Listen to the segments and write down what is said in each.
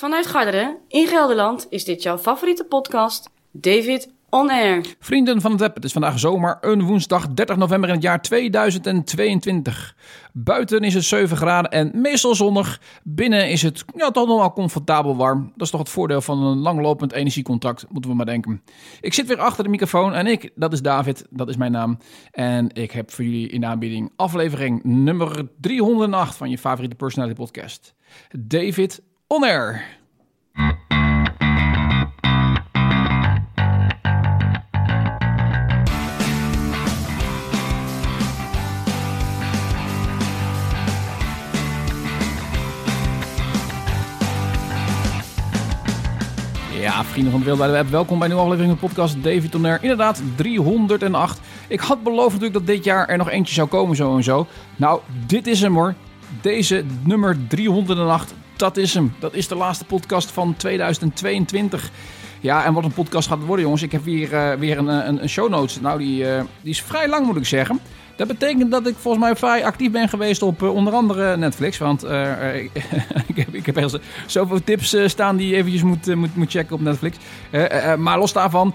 Vanuit Garderen in Gelderland is dit jouw favoriete podcast, David On Air. Vrienden van het web, het is vandaag zomer, een woensdag 30 november in het jaar 2022. Buiten is het 7 graden en meestal zonnig. Binnen is het ja, toch nog wel comfortabel warm. Dat is toch het voordeel van een langlopend energiecontract, moeten we maar denken. Ik zit weer achter de microfoon en ik, dat is David, dat is mijn naam. En ik heb voor jullie in de aanbieding aflevering nummer 308 van je favoriete personality podcast. David On Air. Ja, vrienden van de Web, welkom bij een nieuwe aflevering van podcast David Tonner. Inderdaad, 308. Ik had beloofd natuurlijk dat dit jaar er nog eentje zou komen, zo en zo. Nou, dit is hem hoor. Deze nummer 308, dat is hem. Dat is de laatste podcast van 2022. Ja, en wat een podcast gaat worden, jongens. Ik heb weer, uh, weer een, een, een show notes. Nou, die, uh, die is vrij lang, moet ik zeggen. Dat betekent dat ik volgens mij vrij actief ben geweest op uh, onder andere Netflix. Want uh, ik, ik, heb, ik heb zoveel tips staan die je eventjes moet, moet, moet checken op Netflix. maar los daarvan,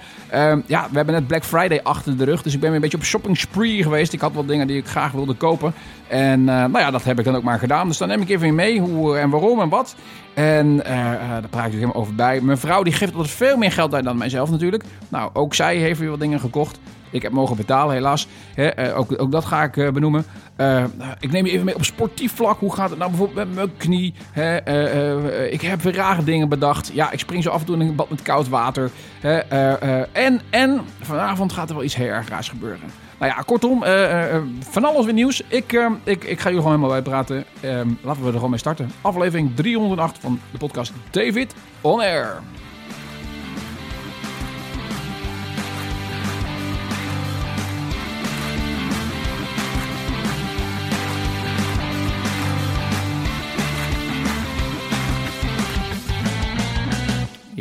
ja, we hebben net Black Friday achter de rug. Dus ik ben weer een beetje op shopping spree geweest. Ik had wat dingen die ik graag wilde kopen. En nou ja, dat heb ik dan ook maar gedaan. Dus dan neem ik even mee hoe en waarom en wat. En daar praat ik helemaal over bij. Mijn vrouw die geeft altijd veel meer geld uit dan mijzelf natuurlijk. Nou, ook zij heeft weer wat dingen gekocht. Ik heb mogen betalen, helaas. He, uh, ook, ook, dat ga ik uh, benoemen. Uh, ik neem je even mee op sportief vlak. Hoe gaat het nou bijvoorbeeld met mijn knie? Ik heb weer rare dingen bedacht. Ja, ik spring zo af en toe in een bad met koud water. En, en vanavond gaat er wel iets heel erg raars gebeuren. Nou ja, kortom, van alles weer nieuws. Ik, ik, ik ga jullie gewoon helemaal bijpraten. laten we er gewoon mee starten. Aflevering 308 van de podcast David On Air.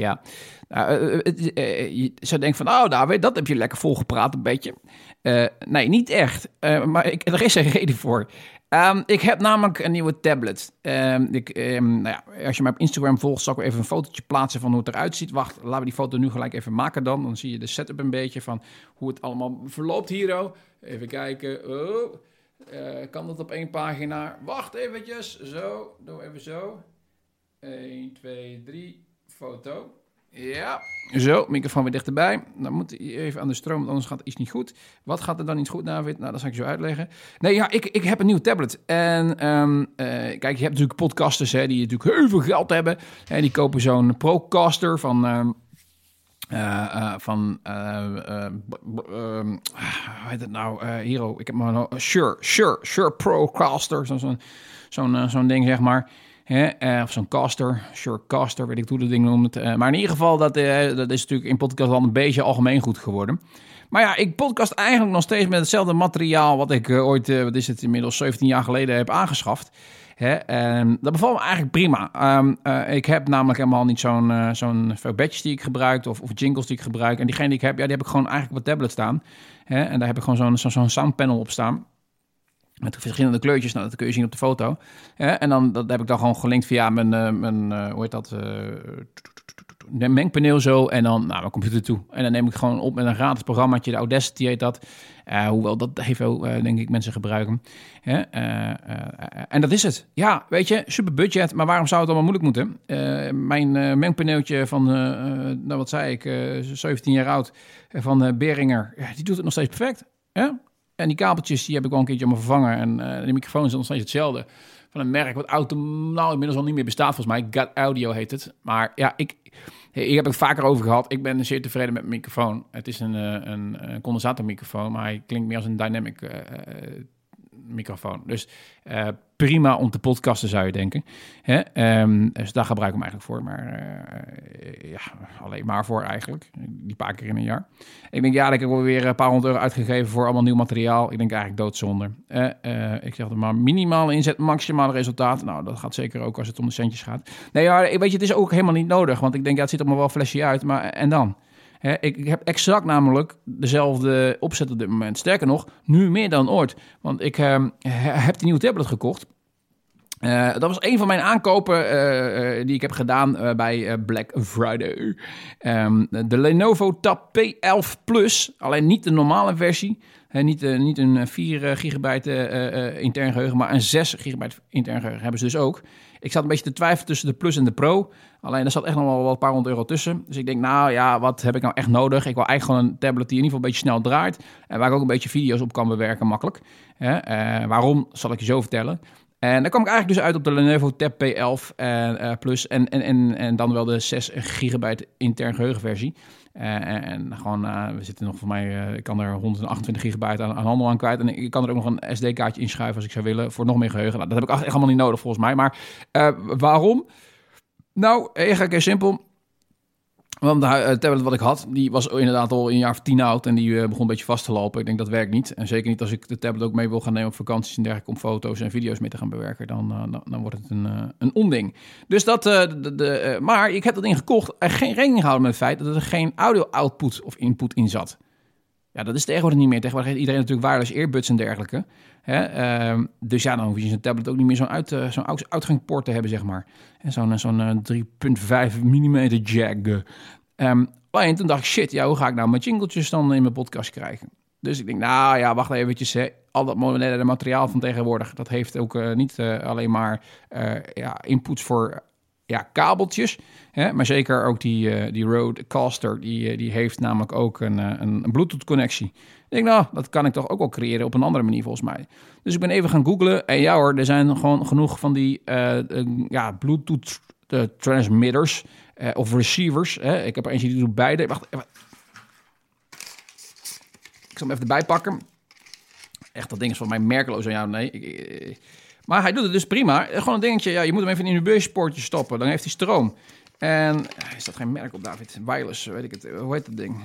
Ja, nou, uh, uh, je zou denken van, oh David, dat heb je lekker volgepraat een beetje. Nee, niet echt. maar ik, er is een reden voor. Um, ik heb namelijk een nieuwe tablet. Um, ik, um, nou ja, als je mij op Instagram volgt, zal ik even een fotootje plaatsen van hoe het eruit ziet. Wacht, laten we die foto nu gelijk even maken dan. Dan zie je de setup een beetje van hoe het allemaal verloopt hier. Even kijken. Oh, kan dat op één pagina? Wacht eventjes. Zo, doe even zo. 1, 2, 3 foto. Ja, zo, microfoon weer dichterbij. Dan moet hij even aan de stroom, anders gaat iets niet goed. Wat gaat er dan niet goed, David? Nou, dat zal ik zo uitleggen. Nee, ja, ik, ik heb een nieuwe tablet. En um, uh, kijk, je hebt natuurlijk podcasters hè, die natuurlijk heel veel geld hebben. En die kopen zo'n Procaster van... Um, uh, uh, van, uh, hoe heet het nou, Hero, ik heb maar een Sure, Sure, Sure Procaster, zo'n zo'n zo'n ding zeg maar. Hè, uh, of zo'n caster, sure caster, weet ik hoe dat ding noemt. Uh, maar in ieder geval, dat, uh, dat is natuurlijk in podcast al een beetje algemeen goed geworden. Maar ja, ik podcast eigenlijk nog steeds met hetzelfde materiaal wat ik ooit, wat is het, inmiddels 17 jaar geleden heb aangeschaft. Hè, en dat bevalt me eigenlijk prima. Um, ik heb namelijk helemaal niet zo'n zo'n badges die ik gebruik of, of jingles die ik gebruik. En diegene die ik heb, ja, die heb ik gewoon eigenlijk op mijn tablet staan. Hè, en daar heb ik gewoon zo'n zo'n zo soundpanel op staan. Met verschillende kleurtjes, nou, dat kun je zien op de foto. En dan dat heb ik dan gewoon gelinkt via mijn, uh, mijn uh, hoe heet dat, uh, mengpaneel zo. En dan naar mijn computer toe. En dan neem ik gewoon op met een gratis programmaatje, de Audacity heet dat. hoewel dat heel veel, denk ik, mensen gebruiken. en dat is het. Ja, weet je, super budget. Maar waarom zou het allemaal moeilijk moeten? mijn mengpaneeltje van, nou wat zei ik, 17 jaar oud, van Beringer. Die doet het nog steeds perfect. En die kabeltjes die heb ik wel een keertje allemaal vervangen. En uh, de microfoon is nog steeds hetzelfde. Van een merk wat auto, nou, inmiddels al niet meer bestaat volgens mij. Got Audio heet het. Maar ja, ik, ik heb het vaker over gehad. Ik ben zeer tevreden met mijn microfoon. Het is een, een, een condensatormicrofoon, maar hij klinkt meer als een dynamic uh, microfoon. Dus uh, prima om te podcasten, zou je denken. Hè? Um, dus daar gebruik ik hem eigenlijk voor. Maar uh, ja, alleen maar voor eigenlijk. Die paar keer in een jaar. Ik denk, ja, ik heb weer een paar honderd euro uitgegeven voor allemaal nieuw materiaal. Ik denk eigenlijk doodzonde. Uh, ik zeg er maar minimale inzet, maximale resultaat. Nou, dat gaat zeker ook als het om de centjes gaat. Nee, ja, weet je, het is ook helemaal niet nodig. Want ik denk, ja, het er maar wel flesje uit. Maar en dan? Ik, heb exact namelijk dezelfde opzet op dit moment. Sterker nog, nu meer dan ooit. Want ik uh, heb die nieuwe tablet gekocht. Uh, dat was een van mijn aankopen uh, uh, die ik heb gedaan bij Black Friday. Um, de Lenovo Tab P11 Plus, alleen niet de normale versie. niet, niet een 4 gigabyte intern geheugen, maar een 6 gigabyte intern geheugen hebben ze dus ook. Ik zat een beetje te twijfelen tussen de Plus en de Pro. Alleen er zat echt nog wel een paar honderd euro tussen. Dus ik denk, nou ja, wat heb ik nou echt nodig? Ik wil eigenlijk gewoon een tablet die in ieder geval een beetje snel draait. En waar ik ook een beetje video's op kan bewerken, makkelijk. waarom, zal ik je zo vertellen. En dan kwam ik eigenlijk dus uit op de Lenovo Tab P11 en, uh, Plus en, en, en, en dan wel de 6 gigabyte intern geheugenversie. Uh, en, gewoon, uh, we zitten nog voor mij, ik kan er 128 gigabyte aan, aan, handel aan kwijt. En ik kan er ook nog een SD-kaartje inschuiven als ik zou willen voor nog meer geheugen. Nou, dat heb ik echt helemaal niet nodig volgens mij. Maar waarom? Nou, eigenlijk heel simpel. Want de eh, tablet wat ik had, die was inderdaad al een jaar of tien oud en die eh, begon een beetje vast te lopen. Ik denk dat werkt niet. En zeker niet als ik de tablet ook mee wil gaan nemen op vakanties en dergelijke om foto's en video's mee te gaan bewerken. Dan, uh, dan, dan, wordt het een, een onding. Dus dat, de, de, maar ik heb dat ding gekocht en geen rekening gehouden met het feit dat er geen audio output of input in zat. Ja, dat is tegenwoordig niet meer. Tegenwoordig heeft iedereen natuurlijk wireless earbuds en dergelijke. Hè? Uh, dus ja, dan hoef je zijn tablet ook niet meer zo'n uit, uh, zo'n te hebben, zeg maar. En zo'n zo'n 3.5 mm jack. Um, en toen dacht ik, shit, ja, hoe ga ik nou mijn jingletjes dan in mijn podcast krijgen? Dus ik denk, nou ja, wacht eventjes. Hè. Al dat moderne materiaal van tegenwoordig, dat heeft ook niet alleen maar ja, inputs voor ja, kabeltjes. Hè, maar zeker ook die, die Rodecaster, die, die heeft namelijk ook een, een, een Bluetooth-connectie. Ik denk, nou, dat kan ik toch ook wel creëren op een andere manier volgens mij. Dus ik ben even gaan googlen. En ja hoor, er zijn gewoon genoeg van die ja, Bluetooth transmitters uh, of receivers. Hè? Ik heb er eentje die doet beide. Wacht, even. Ik zal hem even erbij pakken. Echt, dat ding is van mij merkeloos. Ja, nee. Ik, maar hij doet het dus prima. Gewoon een dingetje. Ja, je moet hem even in een USB-poortje stoppen. Dan heeft hij stroom. En is dat geen merk op, David? Wireless, weet ik het. Hoe heet dat ding?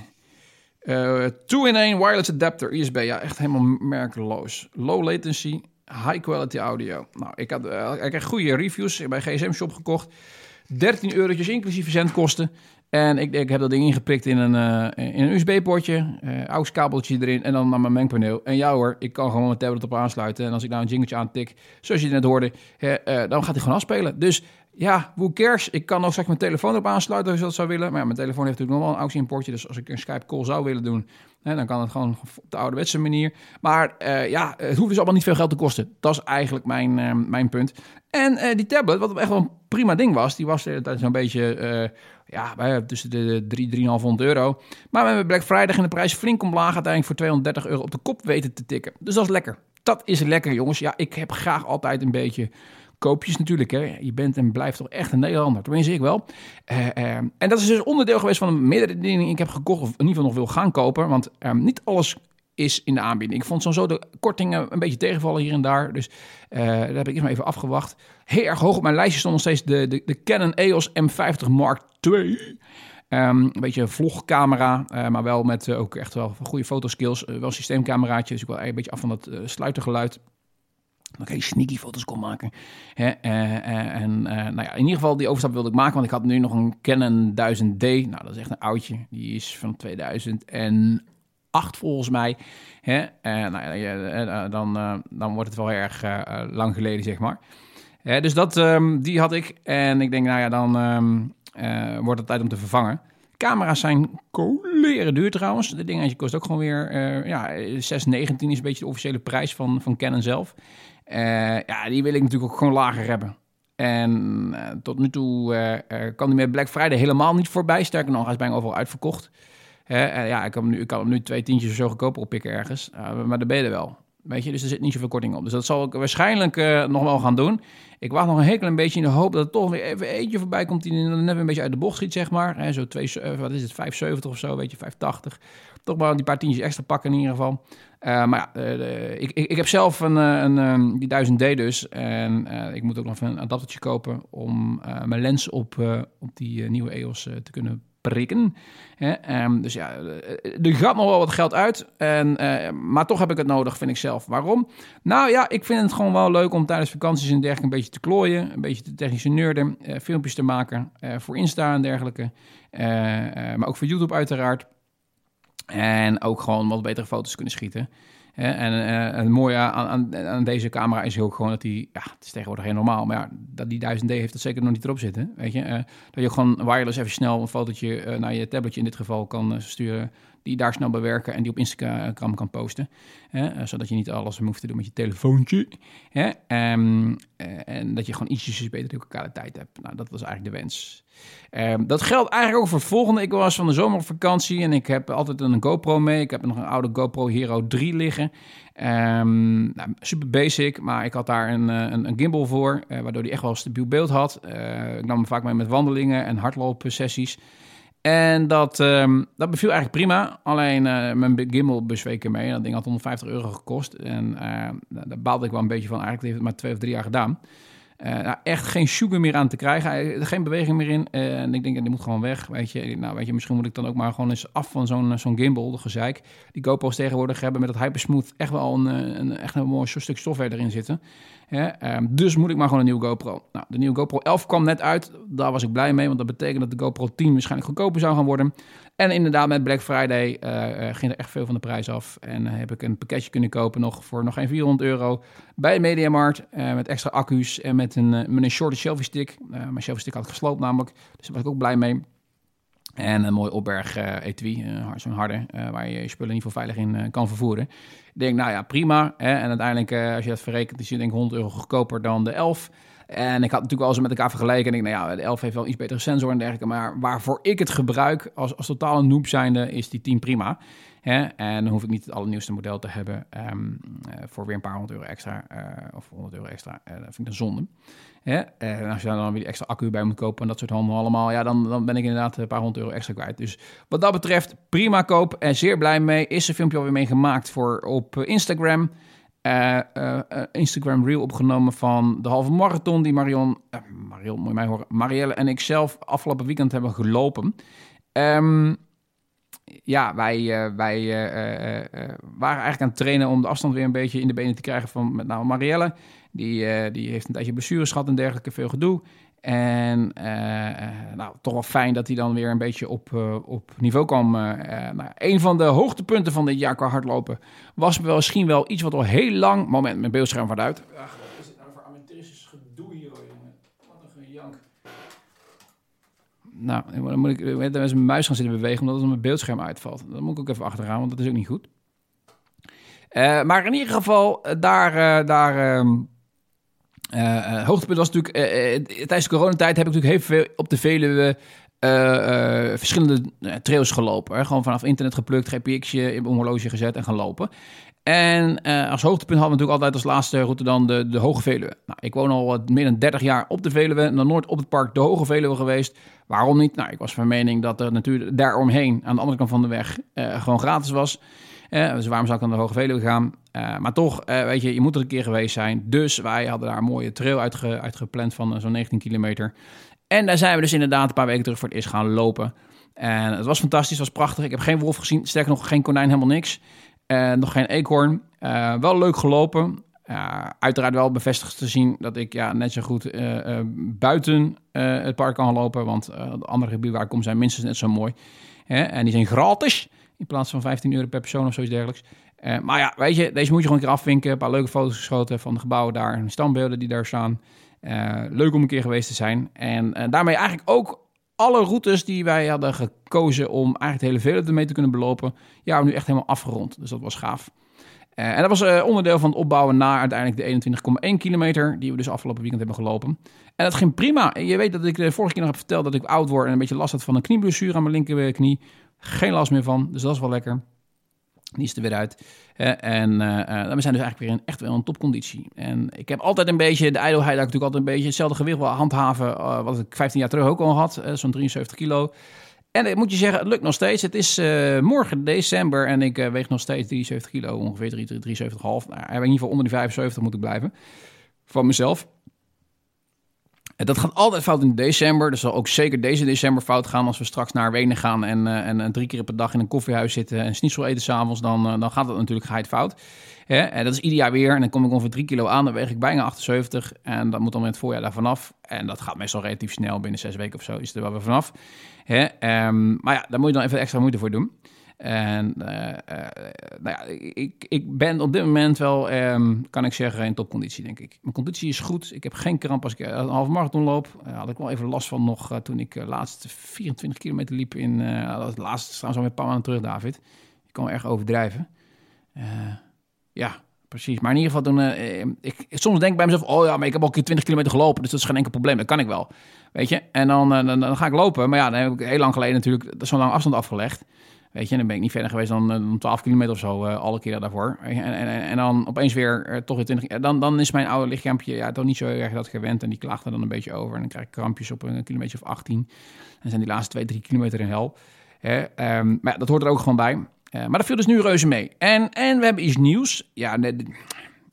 Uh, eh, 2-in-1 wireless adapter, USB. Ja, echt helemaal merkeloos. Low latency, high quality audio. Nou, ik, had, ik kreeg goede reviews bij GSM Shop gekocht. 13 eurotjes inclusief verzendkosten. En ik, ik heb dat ding ingeprikt in een, uh, in een USB-poortje, uh, eh, AUX-kabeltje erin en dan naar mijn mengpaneel. En ja hoor, ik kan gewoon mijn tablet op aansluiten. En als ik nou een jingletje aantik, zoals je net hoorde, uh, dan gaat hij gewoon afspelen. Dus ja, hoe cares? Ik kan ook straks mijn telefoon op aansluiten als je dat zou willen. Maar mijn telefoon heeft natuurlijk nog wel een AUX-importje. Dus als ik een Skype-call zou willen doen, hè, dan kan het gewoon op de ouderwetse manier. Maar ja, het hoeft dus allemaal niet veel geld te kosten. Dat is eigenlijk mijn, mijn punt. En die tablet, wat echt wel een prima ding was, die was de hele tijd zo'n beetje ja, tussen de 3, 3,5 euro. Maar we hebben Black Friday in de prijs flink omlaag uiteindelijk voor 230 euro op de kop weten te tikken. Dus dat is lekker. Dat is lekker, jongens. Ja, ik heb graag altijd een beetje koopjes natuurlijk. Hè. Je bent en blijft toch echt een Nederlander. Tenminste, ik wel. Uh, uh, en dat is dus onderdeel geweest van een meerdere dingen die ik heb gekocht. Of in ieder geval nog wil gaan kopen. Want uh, niet alles is in de aanbieding. Ik vond zo de kortingen een beetje tegenvallen hier en daar. Dus uh, daar heb ik eerst maar even afgewacht. Heel erg hoog op mijn lijstje stond nog steeds de, de, de Canon EOS M50 Mark II. Um, een beetje een vlogcamera, uh, maar wel met uh, ook echt wel goede fotoskills. wel een systeemcameraatje, dus ik wil een beetje af van dat sluitergeluid. Dan kan je sneaky foto's kon maken. En nou ja, in ieder geval die overstap wilde ik maken, want ik had nu nog een Canon 1000D. Nou, dat is echt een oudje. Die is van 2000 en acht volgens mij. Hè? Nou, ja, dan, dan wordt het wel erg lang geleden, zeg maar. Dus dat, um, die had ik. En ik denk, nou ja, dan um, wordt het tijd om te vervangen. Camera's zijn coleren duur trouwens. De dingetje kost ook gewoon weer... ja, 6,19 is een beetje de officiële prijs van, van Canon zelf. ja, die wil ik natuurlijk ook gewoon lager hebben. En tot nu toe kan die met Black Friday helemaal niet voorbij. Sterker nog, hij is bijna overal uitverkocht. Ja, ik kan, hem nu, ik kan hem nu twee tientjes of zo goedkoper oppikken ergens. Uh, maar daar ben je wel. Weet je, dus er zit niet zoveel korting op. Dus dat zal ik waarschijnlijk uh, nog wel gaan doen. Ik wacht nog een heel een beetje in de hoop dat er toch weer even eentje voorbij komt die net een beetje uit de bocht schiet, zeg maar. Zo twee, uh, wat is het, 570 of zo, weet je, 580. Toch maar die paar tientjes extra pakken in ieder geval. Uh, maar ja, ik, ik, heb zelf een, een, een die 1000D dus. En ik moet ook nog een adaptertje kopen om mijn lens op, op die nieuwe EOS te kunnen prikken. Um, dus ja, eh, er gaat nog wel wat geld uit. En, uh, maar toch heb ik het nodig, vind ik zelf. Waarom? Nou ja, ik vind het gewoon wel leuk om tijdens vakanties en dergelijke een beetje te klooien. Een beetje te technische nerden. Uh, filmpjes te maken. voor Insta en dergelijke. maar ook voor YouTube uiteraard. En ook gewoon wat betere foto's kunnen schieten. En, uh, het mooie aan, aan, aan, deze camera is ook gewoon dat die, ja, het is tegenwoordig heel normaal, maar ja, dat die 1000D heeft dat zeker nog niet erop zitten. Weet je, uh, dat je gewoon wireless even snel een fotootje uh, naar je tabletje in dit geval kan sturen, die daar snel bewerken en die op Instagram kan posten. Hè? zodat je niet alles hoeft te doen met je telefoontje. Hè? Um, en dat je gewoon ietsjes betere kwaliteit hebt. Nou, dat was eigenlijk de wens. Um, dat geldt eigenlijk ook voor volgende. Ik was van de zomer op vakantie en ik heb altijd een GoPro mee. Ik heb nog een oude GoPro Hero 3 liggen. Um, nou, super basic, maar ik had daar een, een, een gimbal voor, waardoor die echt wel stabiel beeld had. Ik nam hem vaak mee met wandelingen en hardlopen sessies. En dat, um, dat beviel eigenlijk prima. Alleen uh, mijn gimbal bezweek mee. Dat ding had 150 euro gekost. En daar baalde ik wel een beetje van. Eigenlijk heeft het maar twee of drie jaar gedaan. Uh, nou, echt geen sugar meer aan te krijgen. Geen beweging meer in. Uh, en ik denk, die moet gewoon weg. Weet je, nou, weet je, misschien moet ik dan ook maar gewoon eens af van zo'n zo'n gimbal, de gezeik. Die GoPro's tegenwoordig hebben met dat Hypersmooth echt wel een, een, echt een mooi stuk software erin zitten. Um, dus moet ik maar gewoon een nieuwe GoPro. Nou, de nieuwe GoPro 11 kwam net uit. Daar was ik blij mee, want dat betekent dat de GoPro 10 waarschijnlijk goedkoper zou gaan worden. En inderdaad, met Black Friday uh, uh, ging er echt veel van de prijs af. En uh, heb ik een pakketje kunnen kopen nog voor nog geen 400 euro bij Mediamarkt. met extra accu's en met een, met een shorter selfie stick. mijn selfie stick had gesloopt namelijk, dus daar was ik ook blij mee. En een mooi opberg uh, etui, uh, harde, waar je je spullen niet voor veilig in kan vervoeren. Ik denk, nou ja, prima. Hè? En uiteindelijk, als je dat verrekent, is je denk 100 euro goedkoper dan de 11. En ik had natuurlijk wel eens met elkaar vergeleken. En ik denk, nou ja, de 11 heeft wel iets betere sensor en dergelijke. Maar waarvoor ik het gebruik als, als totale noob zijnde, is die 10 prima. Hè? En dan hoef ik niet het allernieuwste model te hebben um, voor weer een paar honderd euro extra. of 100 euro extra. dat vind ik een zonde. Hè? En als je dan weer extra accu bij moet kopen en dat soort handel allemaal, ja, dan, dan ben ik inderdaad een paar honderd euro extra kwijt. Dus wat dat betreft, prima koop en zeer blij mee. Is een filmpje alweer mee gemaakt voor op Instagram. Uh, uh, Instagram reel opgenomen van de halve marathon die Marion, uh, moet mij horen, Marielle en ik zelf afgelopen weekend hebben gelopen. Um, ja, wij, wij waren eigenlijk aan het trainen om de afstand weer een beetje in de benen te krijgen van met name Marielle. Die, die heeft een tijdje blessures en dergelijke, veel gedoe. En nou, toch wel fijn dat hij dan weer een beetje op, op niveau kwam. nou, een van de hoogtepunten van dit jaar qua hardlopen was misschien wel iets wat al heel lang... Moment, mijn beeldscherm wordt uit. Ach, wat is het nou voor amateuristisch gedoe hier, jongen? Wat een gejank. Nou, dan moet ik met mijn muis gaan zitten bewegen omdat het mijn beeldscherm uitvalt. Dan moet ik ook even achteraan, want dat is ook niet goed. maar in ieder geval, daar... daar uh, hoogtepunt was natuurlijk, tijdens de coronatijd heb ik natuurlijk heel veel op de Veluwe verschillende trails gelopen. Hè? Gewoon vanaf internet geplukt, GPX'je in mijn horloge gezet en gaan lopen. En als hoogtepunt hadden we natuurlijk altijd als laatste route dan de, de Hoge Veluwe. Nou, ik woon al wat meer dan 30 jaar op de Veluwe, nog nooit op het park de Hoge Veluwe geweest. Waarom niet? Nou, ik was van mening dat er natuurlijk daaromheen, aan de andere kant van de weg, gewoon gratis was. Dus waarom zou ik aan de Hoge Veluwe gaan? Maar toch, weet je, je moet er een keer geweest zijn. Dus wij hadden daar een mooie trail uitge, uitgepland van zo'n 19 kilometer. En daar zijn we dus inderdaad een paar weken terug voor het eerst gaan lopen. En het was fantastisch, het was prachtig. Ik heb geen wolf gezien, sterker nog geen konijn, helemaal niks. Nog geen eekhoorn. wel leuk gelopen. uiteraard wel bevestigd te zien dat ik ja, net zo goed buiten het park kan lopen. Want de andere gebieden waar ik kom zijn minstens net zo mooi. En die zijn gratis. In plaats van 15 euro per persoon of zoiets dergelijks. Maar ja, weet je, deze moet je gewoon een keer afvinken. Een paar leuke foto's geschoten van de gebouwen daar. En standbeelden die daar staan. Leuk om een keer geweest te zijn. En daarmee eigenlijk ook alle routes die wij hadden gekozen om eigenlijk de hele Veluwe mee te kunnen belopen. Ja, nu echt helemaal afgerond. Dus dat was gaaf. en dat was onderdeel van het opbouwen naar uiteindelijk de 21,1 kilometer. Die we dus afgelopen weekend hebben gelopen. En dat ging prima. Je weet dat ik de vorige keer nog heb verteld dat ik oud word en een beetje last had van een knieblessure aan mijn linkerknie. Geen last meer van, dus dat is wel lekker. Die er weer uit. en uh, we zijn dus eigenlijk weer in echt wel een topconditie. En ik heb altijd een beetje de ijdelheid dat ik natuurlijk altijd een beetje hetzelfde gewicht wil handhaven. Uh, wat ik 15 jaar terug ook al had, zo'n 73 kilo. En ik moet je zeggen, het lukt nog steeds. Het is morgen december en ik weeg nog steeds 73 kilo, ongeveer 73,5. Nou, in ieder geval onder die 75 moet ik blijven. Van mezelf. Dat gaat altijd fout in december. Dat zal ook zeker deze december fout gaan als we straks naar Wenen gaan en, uh, en, en, drie keer per dag in een koffiehuis zitten en schnitzel eten s'avonds. Dan, uh, dan gaat dat natuurlijk geheid fout. En dat is ieder jaar weer. En dan kom ik ongeveer drie kilo aan. Dan weeg ik bijna 78. En dat moet dan in het voorjaar daar vanaf. En dat gaat meestal relatief snel. Binnen zes weken of zo is er wel weer vanaf. Um, maar ja, daar moet je dan even extra moeite voor doen. En uh, nou ja, ik, ik ben op dit moment wel, um, kan ik zeggen, in topconditie, denk ik. Mijn conditie is goed. Ik heb geen kramp als ik een half marathon loop. Had ik wel even last van nog toen ik laatst 24 kilometer liep in... dat laatste trouwens al een paar maanden terug, David. Ik kan erg overdrijven. ja, precies. Maar in ieder geval, toen, ik, soms denk ik bij mezelf: oh ja, maar ik heb al een keer 20 kilometer gelopen, dus dat is geen enkel probleem. Dat kan ik wel. Weet je? En dan, dan, dan, ga ik lopen. Maar ja, dan heb ik heel lang geleden natuurlijk zo'n lang afstand afgelegd. Weet dan ben ik niet verder geweest dan, dan 12 kilometer of zo, uh, alle keren daarvoor. En, en, en dan opeens weer toch weer 20. Dan, dan is mijn oude lichaampje ja, toch niet zo erg dat gewend. En die klaagt er dan een beetje over. En dan krijg ik krampjes op een kilometer of 18. En zijn die laatste 2, 3 kilometer in hel. Um, maar dat hoort er ook gewoon bij. Maar dat viel dus nu reuze mee. En, en we hebben iets nieuws. Ja, net,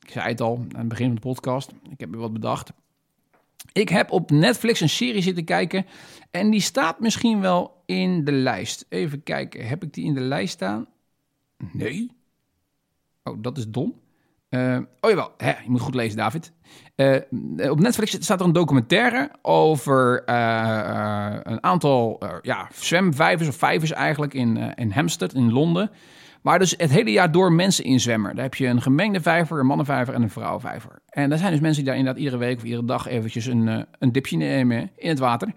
ik zei het al aan het begin van de podcast. Ik heb weer wat bedacht. Ik heb op Netflix een serie zitten kijken. En die staat misschien wel in de lijst. Even kijken. Heb ik die in de lijst staan? Nee. Oh, dat is dom. Uh, oh jawel, je moet goed lezen, David. Uh, op Netflix staat er een documentaire over uh, een aantal ja, zwemvijvers of vijvers eigenlijk in, in Hampstead in Londen. Maar dus het hele jaar door mensen in zwemmen. Daar heb je een gemengde vijver, een mannenvijver en een vrouwenvijver. En daar zijn dus mensen die daar inderdaad iedere week of iedere dag eventjes een, een dipje nemen in het water.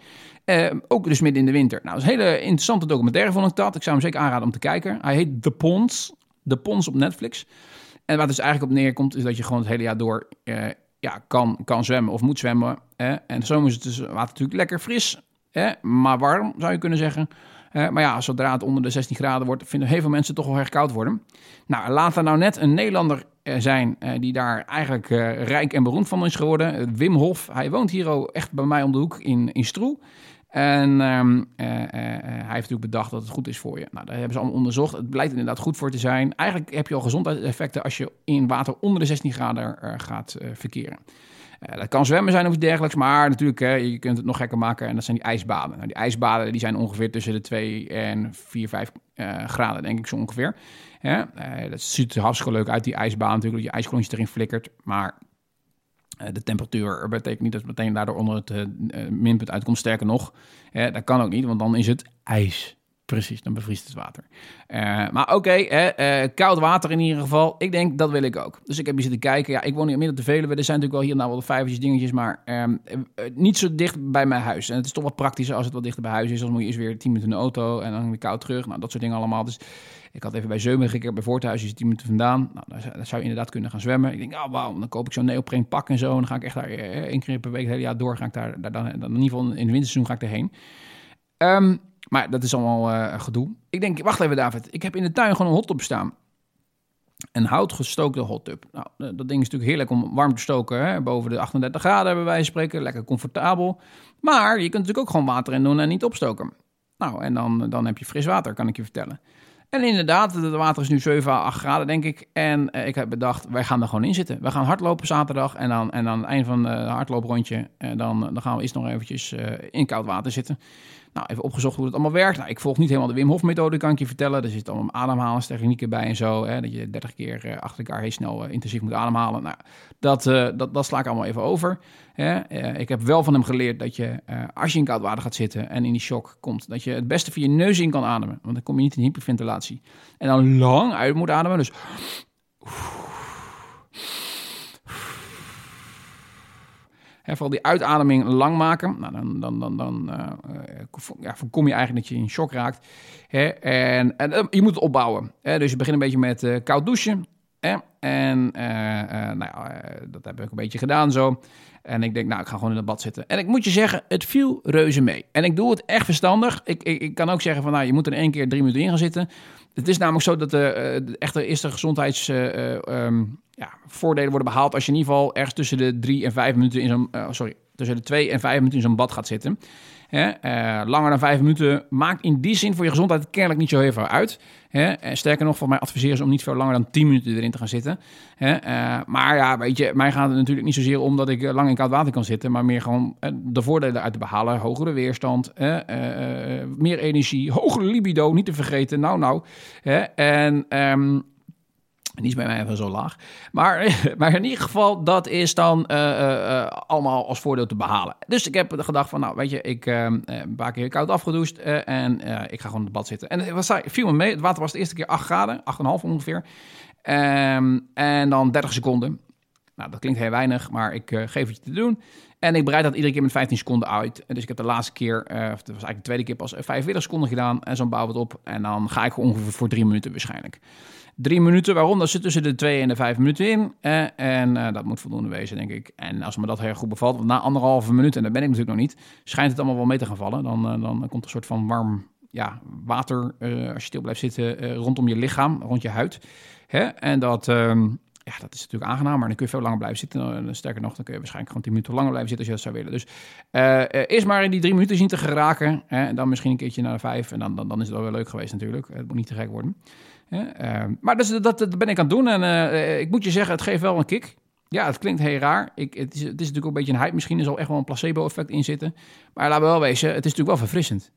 Ook dus midden in de winter. Nou, dat is een hele interessante documentaire vond ik dat. Ik zou hem zeker aanraden om te kijken. Hij heet The Ponds. The Ponds op Netflix. En wat dus eigenlijk op neerkomt, is dat je gewoon het hele jaar door eh, ja, kan, kan zwemmen of moet zwemmen. Hè? En zo is het dus water natuurlijk lekker fris, hè? maar warm zou je kunnen zeggen. maar ja, zodra het onder de 16 graden wordt, vinden heel veel mensen toch wel erg koud worden. Nou, laat er nou net een Nederlander uh, zijn die daar eigenlijk rijk en beroemd van is geworden. Wim Hof. Hij woont hier echt bij mij om de hoek in, in Stroe. En um, hij heeft natuurlijk bedacht dat het goed is voor je. Nou, daar hebben ze allemaal onderzocht. Het blijkt inderdaad goed voor te zijn. Eigenlijk heb je al gezondheidseffecten als je in water onder de 16 graden gaat verkeren. dat kan zwemmen zijn of iets dergelijks, maar natuurlijk, hè, je kunt het nog gekker maken. En dat zijn die ijsbaden. Nou, die ijsbaden die zijn ongeveer tussen de 2 en 4, 5 graden, denk ik zo ongeveer. dat ziet er hartstikke leuk uit, die ijsbaan natuurlijk, dat je ijsklontje erin flikkert. Maar eh, de temperatuur betekent niet dat het meteen daardoor onder het uh, minpunt uitkomt. Sterker nog, dat kan ook niet, want dan is het ijs. Precies, dan bevriest het water. Maar oké, koud water in ieder geval. Ik denk, dat wil ik ook. Dus ik heb hier zitten kijken. Ja, ik woon hier midden te Veluwe. Er zijn natuurlijk wel hier nou wel vijvertjes dingetjes, maar uh, niet zo dicht bij mijn huis. En het is toch wat praktischer als het wat dichter bij huis is. Dan moet je eens weer tien minuten in de auto en dan weer koud terug. Nou, dat soort dingen allemaal. Dus ik had even bij Zeumen gekeken, bij Voorthuis is 10 minuten vandaan. Nou, daar, zou je inderdaad kunnen gaan zwemmen. Ik denk, oh, wauw, dan koop ik zo'n neopreen pak en zo. En dan ga ik echt daar eh, één keer per week het hele jaar door. Ga ik daar, dan, dan in ieder geval in het winterseizoen ga ik erheen. Um, maar dat is allemaal uh, gedoe. Ik denk, wacht even David, ik heb in de tuin gewoon een hot staan. Een houtgestookte hot tub. Nou, dat ding is natuurlijk heerlijk om warm te stoken. Hè? Boven de 38 graden hebben wij spreken. Lekker comfortabel. Maar je kunt natuurlijk ook gewoon water in doen en niet opstoken. Nou, en dan, dan heb je fris water, kan ik je vertellen. En inderdaad, het water is nu 7 à 8 graden, denk ik. En uh, ik heb bedacht, wij gaan er gewoon in zitten. We gaan hardlopen zaterdag. En dan, en aan het eind van het hardlooprondje, en dan, dan gaan we eerst nog eventjes in koud water zitten. Nou, even opgezocht hoe het allemaal werkt. Nou, ik volg niet helemaal de Wim Hof methode, kan ik je vertellen. Er zitten allemaal ademhalingstechnieken bij en zo. Hè, dat je 30 keer uh, achter elkaar heel snel uh, intensief moet ademhalen. Nou, dat, uh, dat, dat sla ik allemaal even over. Hè. ik heb wel van hem geleerd dat je, als je in koud water gaat zitten en in die shock komt, dat je het beste via je neus in kan ademen. Want dan kom je niet in hyperventilatie. En dan lang uit moet ademen. Dus... En vooral die uitademing lang maken. Nou, dan dan, dan, dan uh, ja, voorkom je eigenlijk dat je in shock raakt. En, en uh, je moet het opbouwen. Dus je begint een beetje met koud douchen. En nou ja, dat heb ik een beetje gedaan zo. En ik denk, nou, ik ga gewoon in het bad zitten. En ik moet je zeggen, het viel reuze mee. En ik doe het echt verstandig. Ik, ik, ik kan ook zeggen van, nou, je moet er één keer drie minuten in gaan zitten. Het is namelijk zo dat de, de echte eerste gezondheids... Um, ja, worden behaald als je in ieder geval ergens tussen de drie en vijf minuten in zo'n, sorry, tussen de twee en vijf minuten in zo'n bad gaat zitten. Hè? Uh, langer dan vijf minuten maakt in die zin voor je gezondheid kennelijk niet zo heel veel uit. Hè? Uh, sterker nog, voor mij adviseren ze om niet veel langer dan 10 minuten erin te gaan zitten. Hè? Uh, maar ja, weet je, mij gaat het natuurlijk niet zozeer om dat ik lang in koud water kan zitten, maar meer gewoon de voordelen uit te behalen. Hogere weerstand, meer energie, hogere libido, niet te vergeten. Nou, nou. Hè? En um, Is bij mij even zo laag. Maar, maar in ieder geval, dat is dan uh, allemaal als voordeel te behalen. Dus ik heb gedacht van, nou weet je, ik uh, een paar keer koud afgedoucht en ik ga gewoon in het bad zitten. En wat zei, viel me mee, het water was de eerste keer 8 graden, 8,5 ongeveer. Um, en dan 30 seconden. Nou, dat klinkt heel weinig, maar ik geef het je te doen. En ik bereid dat iedere keer met 15 seconden uit. Dus ik heb de laatste keer, of dat was eigenlijk de tweede keer pas 45 seconden gedaan. En zo'n bouw het op. En dan ga ik ongeveer voor drie minuten waarschijnlijk. Drie minuten, waarom? Dat zit tussen de twee en de vijf minuten in. Eh, en uh, dat moet voldoende wezen, denk ik. En als me dat heel goed bevalt, want na anderhalve minuut, en daar ben ik natuurlijk nog niet, schijnt het allemaal wel mee te gaan vallen. Dan, uh, dan komt er een soort van warm ja, water, als je stil blijft zitten, rondom je lichaam, rond je huid. Hè? En dat, ehm, ja, dat is natuurlijk aangenaam, maar dan kun je veel langer blijven zitten. sterker nog, dan kun je waarschijnlijk gewoon tien minuten langer blijven zitten als je dat zou willen. Dus eerst maar in die drie minuten zien te geraken. Hè? En dan misschien een keertje naar de vijf. En dan, dan, dan is het wel weer leuk geweest natuurlijk. Het moet niet te gek worden. Uh, maar dus, dat, dat, ben ik aan het doen. En uh, ik moet je zeggen, het geeft wel een kick. Ja, het klinkt heel raar. Ik, het, is, het is natuurlijk ook een beetje een hype. Misschien is er al echt wel een placebo-effect in zitten. Maar laten we wel wezen, het is natuurlijk wel verfrissend.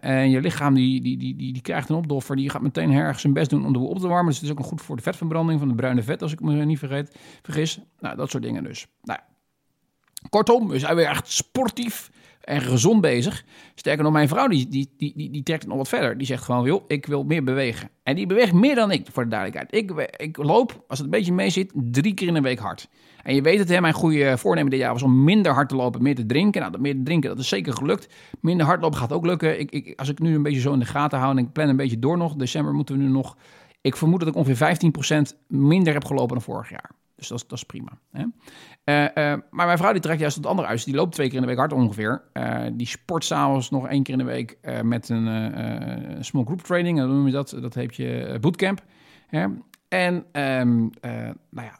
En je lichaam die, die, die, die, krijgt een opdoffer. Die gaat meteen erg zijn best doen om de boel op te warmen. Dus het is ook goed voor de vetverbranding van de bruine vet, als ik me niet vergeet, vergis. Nou, dat soort dingen dus. Nou, kortom, we zijn weer echt sportief en gezond bezig. Sterker nog, mijn vrouw die, die, die, die, trekt het nog wat verder. Die zegt gewoon, joh, ik wil meer bewegen. En die beweegt meer dan ik, voor de duidelijkheid. Ik, ik loop, als het een beetje mee zit, drie keer in een week hard. En je weet het, hè, mijn goede voornemen dit jaar was om minder hard te lopen, meer te drinken. Nou, dat meer te drinken, dat is zeker gelukt. Minder hardlopen gaat ook lukken. Ik, ik, als ik nu een beetje zo in de gaten hou en ik plan een beetje door nog, december moeten we nu nog... Ik vermoed dat ik ongeveer 15% minder heb gelopen dan vorig jaar. Dus dat dat is prima. Hè? Uh, uh, maar mijn vrouw die trekt juist het andere uit. Die loopt twee keer in de week hard ongeveer. Uh, die sport s'avonds nog één keer in de week met een small group training. Dan noem je dat. Dat heet je bootcamp. Hè? En um, nou ja,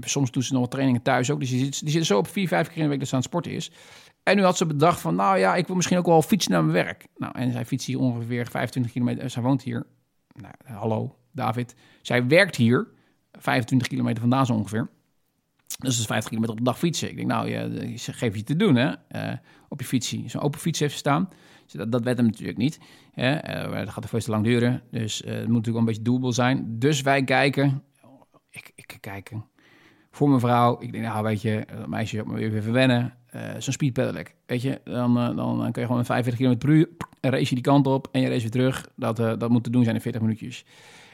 soms doet ze nog wat trainingen thuis ook. Dus die zit, die zit zo op vier, vijf keer in de week dat ze aan het sporten is. En nu had ze bedacht van, nou ja, ik wil misschien ook wel fietsen naar mijn werk. Nou, en zij fietst hier ongeveer 25 kilometer. Zij woont hier. Nou, hallo, David. Zij werkt hier. 25 kilometer vandaan zo ongeveer. Dus dat is 50 kilometer op de dag fietsen. Ik denk, nou, je, geef je te doen, hè. Uh, op je fietsie. Zo'n open fiets heeft staan. Dus dat, dat werd hem natuurlijk niet. Hè? Dat gaat er veel te lang duren. Dus het moet natuurlijk wel een beetje doable zijn. Dus wij kijken. Ik, ik kijk voor mijn vrouw. Ik denk, nou, weet je, dat meisje me weer verwennen. Zo'n speed pedelec. Weet je, dan, dan, kun je gewoon 45 km per uur. Race je die kant op en je race weer terug. Dat, dat moet te doen zijn in 40 minuutjes.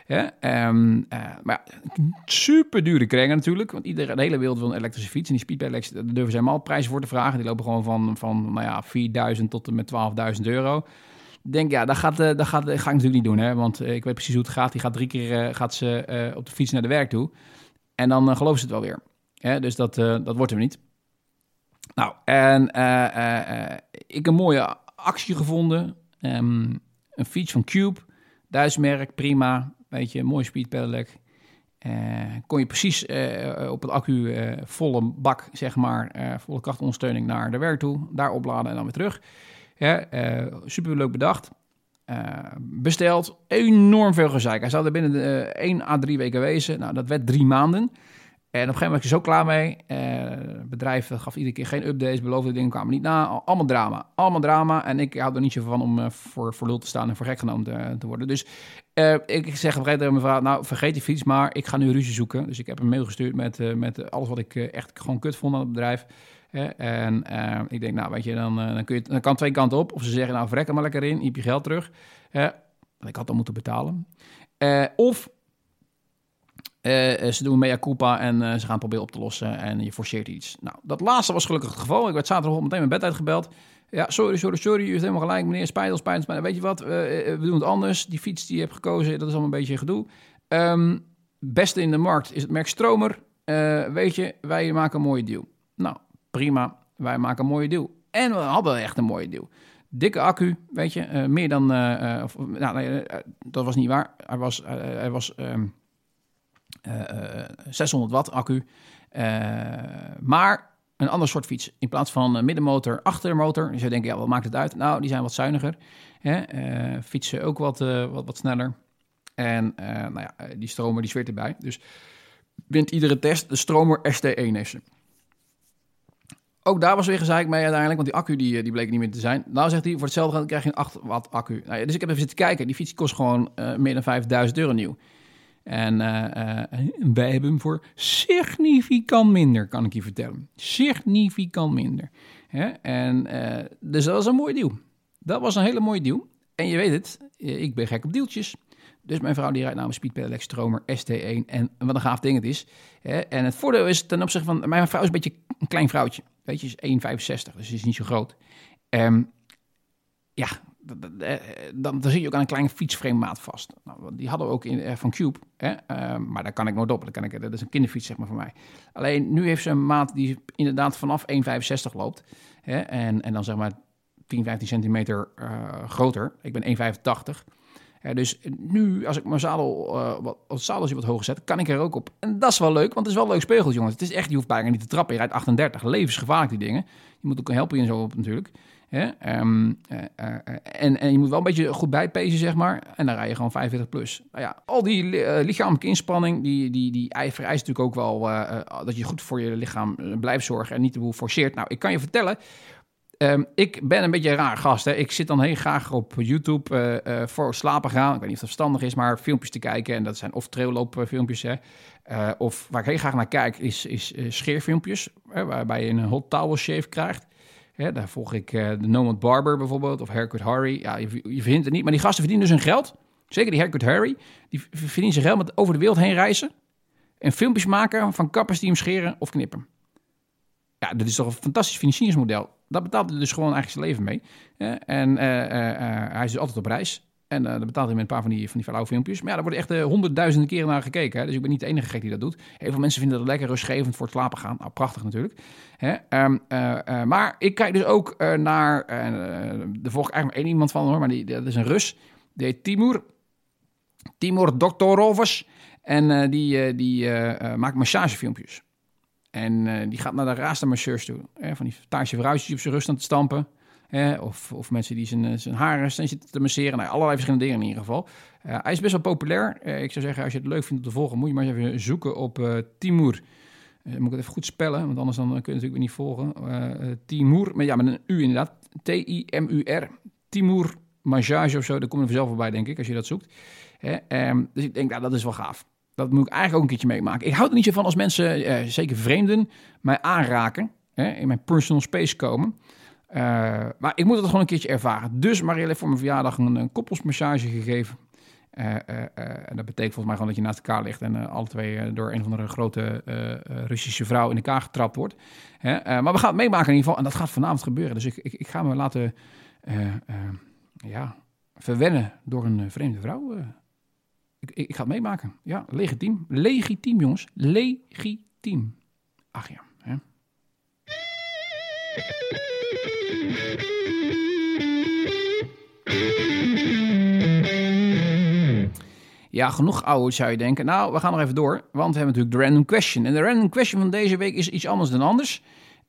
Ja, um, uh, maar super dure kringen natuurlijk. Want iedereen, de hele wereld wil een elektrische fiets. En die speedpedelec, daar durven ze helemaal prijzen voor te vragen. Die lopen gewoon van, van nou ja, 4000 tot en met 12.000 euro. Denk, ja, dat, gaat, dat, gaat, ga ik natuurlijk niet doen. Hè? Want ik weet precies hoe het gaat. Die gaat drie keer gaat ze, op de fiets naar de werk toe. En dan uh, geloven ze het wel weer. Dus dat, dat wordt hem niet. Nou, en ik een mooie actie gevonden. Um, een fiets van Cube. Duits merk, prima. Weet je, mooi speed pedelec. Uh, kon je precies uh, op het accu volle bak, zeg maar, volle krachtondersteuning naar de werk toe. Daar opladen en dan weer terug. Ja, super leuk bedacht. besteld. Enorm veel gezeik. Hij zou er binnen de, 1 à 3 weken wezen. Nou, dat werd drie maanden. En op een gegeven moment was er zo klaar mee. Het bedrijf gaf iedere keer geen updates, beloofde dingen kwamen niet na. Allemaal drama. Allemaal drama. En ik hou er niet zo van om voor, voor lul te staan en voor gek genomen te, te worden. Dus uh, ik zeg op een gegeven moment nou vergeet die fiets maar. Ik ga nu ruzie zoeken. Dus ik heb een mail gestuurd met, met alles wat ik echt gewoon kut vond aan het bedrijf. en ik denk, nou weet je, dan, dan, kun je, dan kan twee kanten op. Of ze zeggen, nou verrek er maar lekker in, je je geld terug. ik had dan moeten betalen. of ze doen mea culpa en ze gaan proberen op te lossen en je forceert iets. Nou, dat laatste was gelukkig het geval. Ik werd zaterdag meteen mijn bed uitgebeld. Ja, sorry, sorry, sorry. U heeft helemaal gelijk, meneer. Spijt spijt spijt. Weet je wat? Uh, we doen het anders. Die fiets die je hebt gekozen, dat is allemaal een beetje gedoe. Um, beste in de markt is het merk Stromer. weet je, wij maken een mooie deal. Nou, prima. Wij maken een mooie deal. En we hadden echt een mooie deal. Dikke accu, weet je. meer dan... nou, dat was niet waar. Er was... er was um, 600 watt accu. maar een ander soort fiets. In plaats van middenmotor, achtermotor. Je zou denken, ja, wat maakt het uit? Nou, die zijn wat zuiniger. Hè? fietsen ook wat, wat, wat sneller. En nou ja, die stromer die zweert erbij. Dus wint iedere test de stromer ST1 heeft Ook daar was weer gezeik mee uiteindelijk, want die accu die, die bleek niet meer te zijn. Nou zegt hij, voor hetzelfde geld krijg je een 8 watt accu. Nou ja, dus ik heb even zitten kijken. Die fiets kost gewoon meer dan 5000 euro nieuw. En wij hebben hem voor significant minder, kan ik je vertellen. Significant minder. En, dus dat was een mooi deal. Dat was een hele mooie deal. En je weet het, ik ben gek op deeltjes. Dus mijn vrouw die rijdt namelijk Speed Pedelec Stromer ST1. En wat een gaaf ding het is. En het voordeel is ten opzichte van... Mijn vrouw is een beetje een klein vrouwtje. Weet je, is 1,65. Dus is niet zo groot. Um, ja, eh, dan, dan zit je ook aan een kleine fietsframe maat vast. Nou, die hadden we ook in, eh, van Cube. Hè? Ehm, maar daar kan ik nooit op. Dat, kan ik, dat is een kinderfiets, zeg maar, voor mij. Alleen nu heeft ze een maat die inderdaad vanaf 1,65 loopt. Hè? En, en dan zeg maar 10, 15 centimeter uh, groter. Ik ben 1,85. dus nu, als ik mijn zadel, uh, wat, zadeltje wat hoger zet, kan ik er ook op. En dat is wel leuk, want het is wel een leuk speelgoed, jongens. Het is echt, je hoeft bijna niet te trappen. Je rijdt 38, levensgevaarlijk die dingen. Je moet ook helpen je zo op natuurlijk. Ehm, eh, eh, en, en je moet wel een beetje goed bijpezen, zeg maar. En dan rij je gewoon 45 plus. Nou ja, al die uh, lichamelijke inspanning, die, die, die vereist natuurlijk ook wel dat je goed voor je lichaam blijft zorgen en niet te boel forceert. Nou, ik kan je vertellen, ehm, ik ben een beetje een raar gast. Hè. Ik zit dan heel graag op YouTube voor slapen gaan. Ik weet niet of dat verstandig is, maar filmpjes te kijken. En dat zijn of trailloopfilmpjes. Hè. of waar ik heel graag naar kijk, is, is scheerfilmpjes. Hè, waarbij je een hot towel shave krijgt daar volg ik uh, de Nomad Barber bijvoorbeeld, of Haircut Harry. Ja, je, je vindt het niet, maar die gasten verdienen dus hun geld. Zeker die Haircut Harry. Die verdienen zijn geld met over de wereld heen reizen. En filmpjes maken van kappers die hem scheren of knippen. Ja, dat is toch een fantastisch financieringsmodel. Dat betaalt hij dus gewoon eigenlijk zijn leven mee. en uh, uh, hij is dus altijd op reis. En uh, dan betaalt hij met een paar van die, van die flauwe filmpjes. Maar ja, daar worden echt uh, honderdduizenden keren naar gekeken. Hè? Dus ik ben niet de enige gek die dat doet. Heel veel mensen vinden dat lekker rustgevend voor het slapen gaan. Nou, prachtig natuurlijk. Hè? Um, uh, maar ik kijk dus ook naar... er volg ik eigenlijk maar één iemand van hoor. Maar die, dat is een Rus. Die heet Timur. Timur Doktorovs. En die, die maakt massagefilmpjes. En die gaat naar de raarste masseurs toe. Hè? Van die taartje vrouwtjes op zijn rust aan te stampen of, of mensen die zijn, eh, zijn haren zitten te masseren. Nou, allerlei verschillende dingen in ieder geval. Uh, hij is best wel populair. Uh, ik zou zeggen, als je het leuk vindt om te volgen, moet je maar eens even zoeken op uh, Timur. moet ik het even goed spellen, want anders dan kun je natuurlijk weer niet volgen. Timur, met, ja, met een U inderdaad. T-I-M-U-R. Timur Massage of zo. Daar kom je vanzelf voorbij, denk ik, als je dat zoekt. Um, dus ik denk, nou, dat is wel gaaf. Dat moet ik eigenlijk ook een keertje meemaken. Ik houd er niet zo van als mensen, zeker vreemden, mij aanraken. in mijn personal space komen. Uh, maar ik moet het gewoon een keertje ervaren. Dus Marielle heeft voor mijn verjaardag een, een koppelsmassage gegeven. Uh, uh, en dat betekent volgens mij gewoon dat je naast elkaar ligt en alle twee door een of andere grote Russische vrouw in elkaar getrapt wordt. maar we gaan het meemaken in ieder geval en dat gaat vanavond gebeuren. Dus ik, ik, ik ga me laten ja, verwennen door een vreemde vrouw. Ik, ik, ik, ga het meemaken. Ja, legitiem. Legitiem, jongens. Legitiem. Ach ja. Hè? Ja, genoeg oude zou je denken. Nou, we gaan nog even door, want we hebben natuurlijk de random question. En de random question van deze week is iets anders dan anders.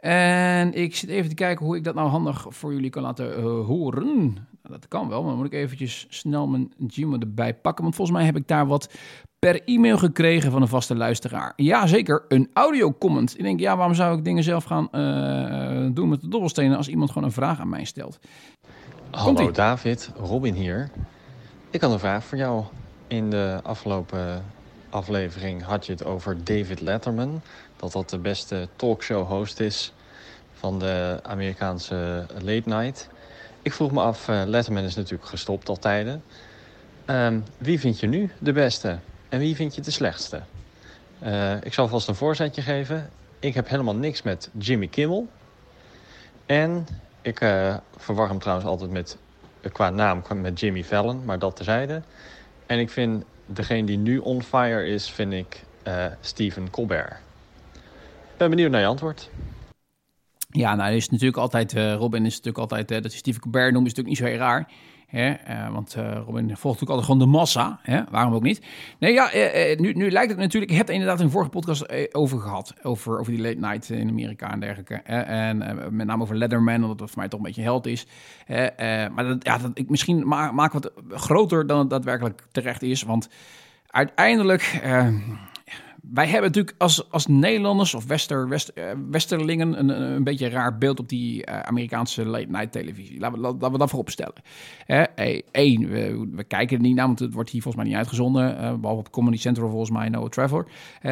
En ik zit even te kijken hoe ik dat nou handig voor jullie kan laten uh, horen. Nou, dat kan wel, maar dan moet ik eventjes snel mijn Gmail erbij pakken. Want volgens mij heb ik daar wat per e-mail gekregen van een vaste luisteraar. Jazeker, een audio comment. Ik denk, ja, waarom zou ik dingen zelf gaan uh, doen met de dobbelstenen als iemand gewoon een vraag aan mij stelt? Hallo David, Robin hier. Ik had een vraag voor jou. In de afgelopen aflevering had je het over David Letterman. Dat dat de beste talkshow host is van de Amerikaanse late night. Ik vroeg me af, uh, Letterman is natuurlijk gestopt al tijden. Um, wie vind je nu de beste? En wie vind je de slechtste? Uh, ik zal vast een voorzetje geven. Ik heb helemaal niks met Jimmy Kimmel. En ik uh, verwar hem trouwens altijd met, qua naam met Jimmy Fallon, maar dat terzijde. En ik vind degene die nu on fire is, vind ik Stephen Colbert. Ben benieuwd naar je antwoord. Ja, nou is natuurlijk altijd, uh, Robin is natuurlijk altijd, uh, dat je Stephen Colbert noemt, is natuurlijk niet zo raar. Hè? Uh, want Robin volgt natuurlijk altijd gewoon de massa. Hè? Waarom ook niet? Nee, ja, nu, nu lijkt het natuurlijk... Ik heb het inderdaad in een vorige podcast over gehad. Over, over die late night in Amerika en dergelijke. en met name over Leatherman, omdat dat voor mij toch een beetje held is. maar dat, ja, dat, ik misschien maak, maak wat groter dan het daadwerkelijk terecht is. Want uiteindelijk wij hebben natuurlijk als, als Nederlanders of Wester, West, uh, Westerlingen een, een beetje raar beeld op die uh, Amerikaanse late night televisie. Laten we, we dat voorop stellen. Eén, we, we, kijken er niet naar, want het wordt hier volgens mij niet uitgezonden. behalve op Comedy Central volgens mij, Noah Trevor.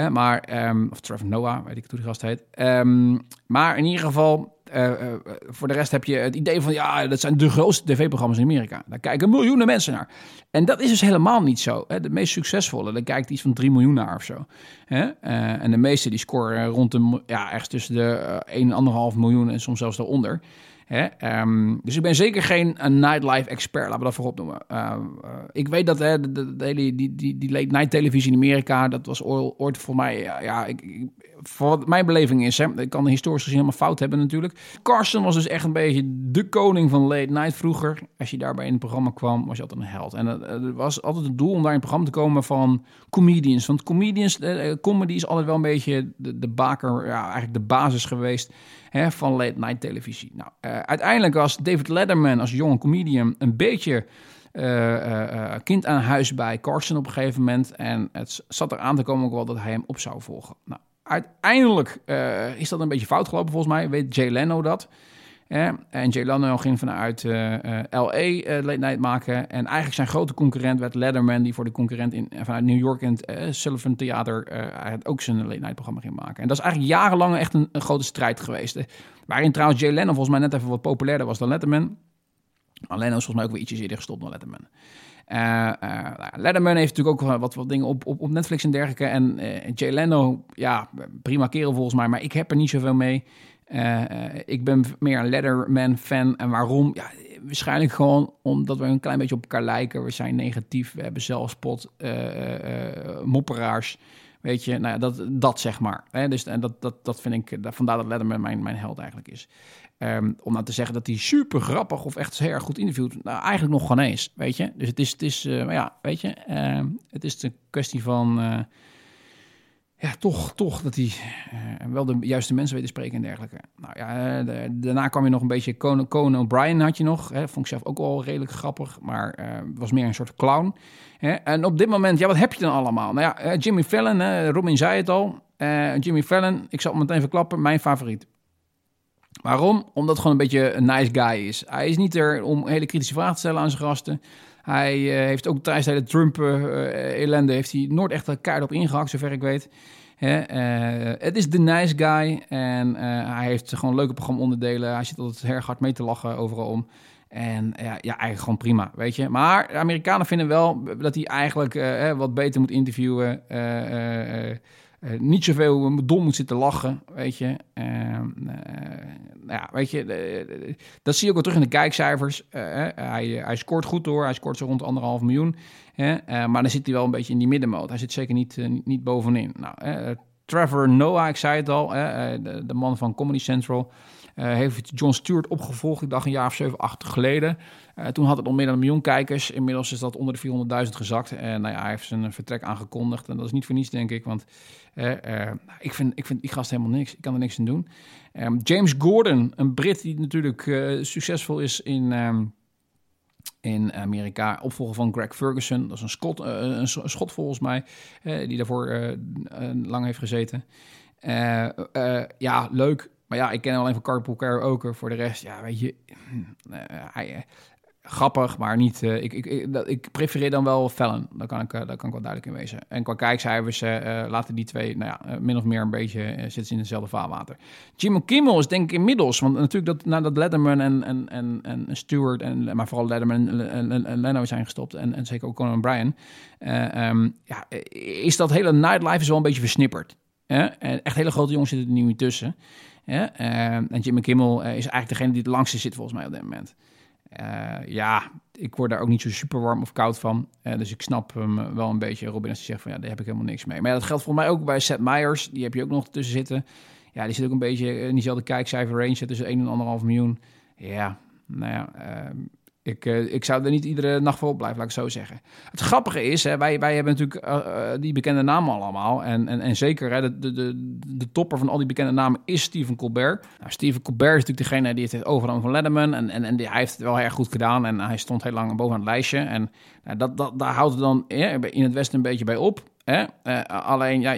maar, um, of Trevor Noah, weet ik hoe die gast heet. Um, maar in ieder geval, uh, uh, voor de rest heb je het idee van ja, dat zijn de grootste tv-programma's in Amerika. Daar kijken miljoenen mensen naar. En dat is dus helemaal niet zo. Hè. De meest succesvolle, daar kijkt iets van 3 miljoen naar of zo. Hè? Uh, en de meeste die scoren rond de, ja, ergens tussen de 1,5 miljoen en soms zelfs daaronder. Hè? Um, dus ik ben zeker geen een nightlife expert, laten we dat voorop noemen. Ik weet dat hè, de, de, hele die, die, die late night televisie in Amerika, dat was ooit voor mij, ja, ik, voor wat mijn beleving is, hè, ik kan de historisch gezien helemaal fout hebben natuurlijk. Carson was dus echt een beetje de koning van late night vroeger. Als je daarbij in het programma kwam, was je altijd een held. En het was altijd het doel om daar in het programma te komen van comedians. Want comedians, uh, comedy is altijd wel een beetje de, baker, ja, eigenlijk de basis geweest hè, van late night televisie. Nou, uiteindelijk was David Letterman als jonge comedian een beetje kind aan huis bij Carson op een gegeven moment. En het zat er aan te komen ook wel dat hij hem op zou volgen. Nou, uiteindelijk is dat een beetje fout gelopen volgens mij. Weet Jay Leno dat. en Jay Leno ging vanuit L.A. late night maken. En eigenlijk zijn grote concurrent werd Letterman... die voor de concurrent in, vanuit New York in het Sullivan Theater... ook zijn late night programma ging maken. En dat is eigenlijk jarenlang echt een, grote strijd geweest. Waarin trouwens Jay Leno volgens mij net even wat populairder was dan Letterman. Maar Leno is volgens mij ook weer ietsjes eerder gestopt dan Letterman. Uh, uh, Letterman heeft natuurlijk ook wat, wat dingen op, op, op Netflix en dergelijke. En uh, Jay Leno, ja, prima kerel volgens mij, maar ik heb er niet zoveel mee. ik ben meer een Letterman-fan. En waarom? Ja, waarschijnlijk gewoon omdat we een klein beetje op elkaar lijken. We zijn negatief, we hebben zelfspot, mopperaars. Weet je, nou ja, dat, dat zeg maar. Hè? Dus en dat, dat, dat vind ik, vandaar dat Letterman mijn, mijn held eigenlijk is. Um, om nou te zeggen dat hij super grappig of echt heel erg goed interviewt, nou eigenlijk nog gewoon eens, weet je. Dus het is, het is uh, ja, weet je, uh, het is een kwestie van, uh, ja, toch, toch dat hij wel de juiste mensen weet te spreken en dergelijke. Nou ja, daarna kwam je nog een beetje Conan, Conan O'Brien had je nog, hè, vond ik zelf ook wel redelijk grappig, maar was meer een soort clown. Hè. En op dit moment, ja, wat heb je dan allemaal? Nou ja, Jimmy Fallon, Robin zei het al, Jimmy Fallon, ik zal het meteen verklappen, mijn favoriet. Waarom? Omdat gewoon een beetje een nice guy is. Hij is niet er om hele kritische vragen te stellen aan zijn gasten. Hij uh, heeft ook tijdens de hele Trump-ellende... Uh, heeft hij nooit echt een kaart op ingehakt, zover ik weet. Uh, het is de nice guy. En hij heeft gewoon leuke programma-onderdelen. Hij zit altijd heel hard mee te lachen overal om. En ja, ja, eigenlijk gewoon prima, weet je. Maar de Amerikanen vinden wel dat hij eigenlijk wat beter moet interviewen... niet zoveel dom moet zitten lachen, weet je. Uh, uh, ja, weet je, dat zie je ook wel terug in de kijkcijfers. hij, hij scoort goed door, hij scoort zo rond anderhalf miljoen. maar dan zit hij wel een beetje in die middenmoot. Hij zit zeker niet, niet, bovenin. Nou, Trevor Noah, ik zei het al, de, man van Comedy Central... heeft John Stewart opgevolgd, ik dacht een jaar of zeven, acht geleden. Uh, toen had het al meer dan een miljoen kijkers. Inmiddels is dat onder de 400.000 gezakt. En nou ja, hij heeft zijn vertrek aangekondigd. En dat is niet voor niets, denk ik. Want uh, uh, ik, vind, ik vind die gast helemaal niks. Ik kan er niks aan doen. Um, James Gordon, een Brit die natuurlijk succesvol is in, um, in Amerika. Opvolger van Greg Ferguson. Dat is een Schot, een Schot volgens mij. die daarvoor lang heeft gezeten. ja, leuk. Maar ja, ik ken alleen van Carpool Karaoke. Voor de rest, ja, weet je... hij, grappig, maar niet. Uh, ik, ik, ik, ik, prefereer dan wel Fallon. Daar kan ik, uh, kan ik wel duidelijk in wezen. En qua kijkcijfers uh, laten die twee, nou ja, min of meer een beetje zitten in dezelfde vaarwater. Jimmy Kimmel is denk ik inmiddels, want natuurlijk dat nadat Letterman en, en, en, en Stewart, en, maar vooral Letterman en, en, en Leno zijn gestopt, en, en zeker ook Conan Bryan, um, ja, is dat hele nightlife is wel een beetje versnipperd. En echt hele grote jongens zitten er nu niet tussen. en Jimmy Kimmel is eigenlijk degene die het langste zit volgens mij op dit moment. Uh, ja, ik word daar ook niet zo super warm of koud van. Uh, dus ik snap hem wel een beetje, Robin, als hij zegt van ja, daar heb ik helemaal niks mee. Maar ja, dat geldt volgens mij ook bij Seth Meyers. Die heb je ook nog tussen zitten. Ja, die zit ook een beetje in diezelfde kijkcijfer range tussen 1 en 1,5 miljoen. Ja, nou ja, uh, ik, uh, ik zou er niet iedere nacht voor op blijven, laat ik zo zeggen. Het grappige is, hè, wij, wij hebben natuurlijk uh, die bekende namen allemaal. En, en, en zeker, hè, de, de, de topper van al die bekende namen is Stephen Colbert. Nou, Stephen Colbert is natuurlijk degene die het overgenomen van Letterman. En, en, en hij heeft het wel erg goed gedaan. En hij stond heel lang bovenaan het lijstje. En dat, dat, daar houdt het dan in het Westen een beetje bij op. Hè? alleen, ja,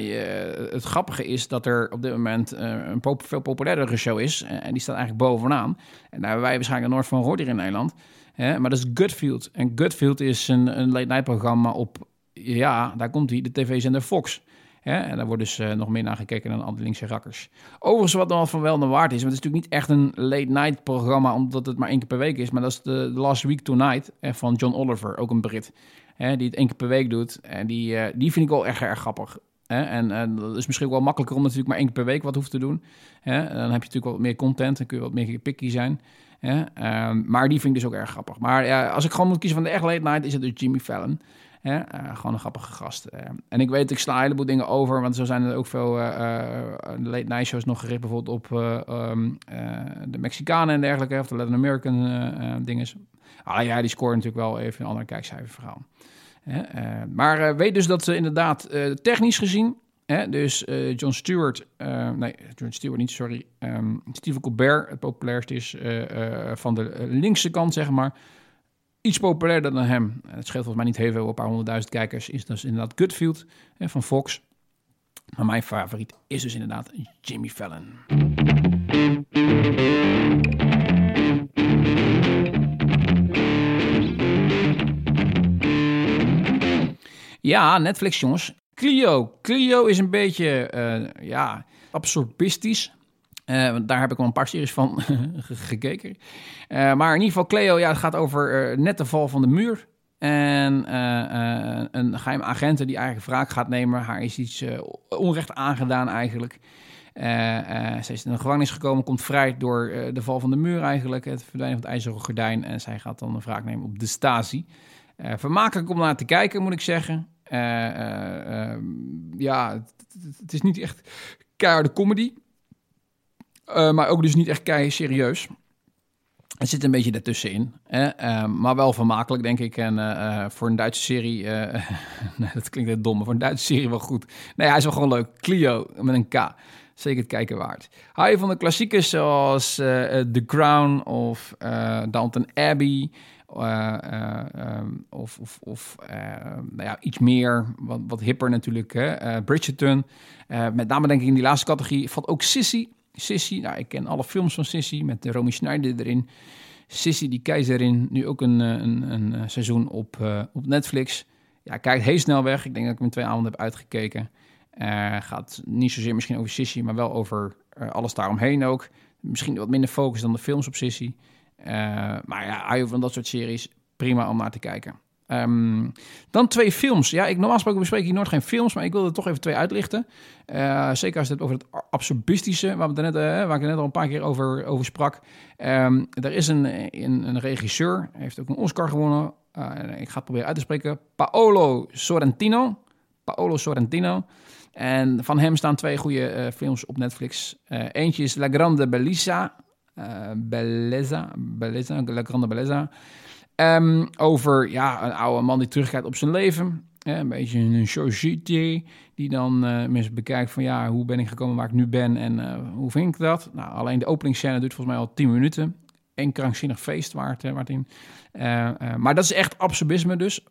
het grappige is dat er op dit moment een veel populairdere show is. en die staat eigenlijk bovenaan. En daar hebben wij waarschijnlijk nooit van gehoord hier in Nederland. Hè? Maar dat is Gutfield. En Gutfield is een, een late night programma op, ja, daar komt hij, de tv-zender Fox. En daar wordt dus uh, nog meer naar gekeken dan andere linkse rakkers. Overigens, wat dan van wel naar waard is, want het is natuurlijk niet echt een late-night programma, omdat het maar één keer per week is. Maar dat is de Last Week Tonight van John Oliver, ook een Brit. Hè, die het één keer per week doet. En die, uh, die vind ik wel echt erg grappig. Hè? En dat is misschien wel makkelijker om natuurlijk maar één keer per week wat hoeft te doen. Hè? Dan heb je natuurlijk wat meer content, dan kun je wat meer picky zijn. Uh, maar die vind ik dus ook erg grappig. Maar ja, als ik gewoon moet kiezen van de echt late night, is het dus Jimmy Fallon. Uh, gewoon een grappige gast. Uh, en ik weet, ik sla een heleboel dingen over, want zo zijn er ook veel uh, late night shows nog gericht, bijvoorbeeld op um, de Mexicanen en dergelijke, of de Latin American dingen. Ah ja, die scoren natuurlijk wel even een ander kijkcijferverhaal. maar weet dus dat ze inderdaad technisch gezien, dus John Stewart, nee, John Stewart niet, sorry, um, Stephen Colbert, het populairst is van de linkse kant, zeg maar iets populairder dan hem. Het scheelt volgens mij niet heel veel, een paar honderdduizend kijkers. Is dus inderdaad Gutfield hè, van Fox. Maar mijn favoriet is dus inderdaad Jimmy Fallon. Ja, Netflix jongens. Clio. Clio is een beetje, uh, ja, absurdistisch. Uh, daar heb ik al een paar series van gekeken. Uh, maar in ieder geval, Cleo, ja, het gaat over net de val van de muur. En een geheim agent die eigenlijk wraak gaat nemen. Haar is iets onrecht aangedaan eigenlijk. ze is in de gevangenis gekomen, komt vrij door de val van de muur eigenlijk. Het verdwijnen van het ijzeren gordijn. En zij gaat dan een wraak nemen op de Stasi. vermakelijk om naar te kijken, moet ik zeggen. Ja, het, is niet echt keiharde comedy. Uh, maar ook dus niet echt kei serieus. Het zit een beetje daartussenin. Hè? Uh, maar wel vermakelijk, denk ik. En voor een Duitse serie... dat klinkt heel dom, maar voor een Duitse serie wel goed. Nee, hij is wel gewoon leuk. Clio, met een K. Zeker het kijken waard. Hou je van de klassiekers zoals The Crown of Downton Abbey... Um, of of, of nou ja, iets meer, wat, wat hipper natuurlijk, hè? Bridgerton. met name denk ik in die laatste categorie valt ook Sissy... Sissy, nou, ik ken alle films van Sissy met Romy Schneider erin. Sissy die keizerin, nu ook een, eh, een, een eh, seizoen op, op Netflix. Ja, kijkt heel snel weg. Ik denk dat ik hem twee avonden heb uitgekeken. Gaat niet zozeer misschien over Sissy, maar wel over alles daaromheen ook. Misschien wat minder focus dan de films op Sissy. Uh, maar ja, je van dat soort series, prima om naar te kijken. Um, dan twee films. Ja, ik, normaal gesproken bespreek ik nooit geen films, maar ik wilde er toch even twee uitlichten. Uh, zeker als het over het absurdistische, waar, we net, uh, waar ik net al een paar keer over, over sprak. Um, er is een, een, een regisseur, heeft ook een Oscar gewonnen. Ik ga het proberen uit te spreken. Paolo Sorrentino. Paolo Sorrentino. En van hem staan twee goede films op Netflix. eentje is La Grande Bellezza. Bellezza, Bellezza, La Grande Bellezza. Um, over ja, een oude man die terugkijkt op zijn leven. een beetje een société die dan uh, mensen bekijkt van ja, hoe ben ik gekomen waar ik nu ben en uh, hoe vind ik dat? Nou, alleen de openingsscène duurt volgens mij al 10 minuten. Een krankzinnig feest waar het, waar het in. Uh, maar dat is echt absurdisme dus.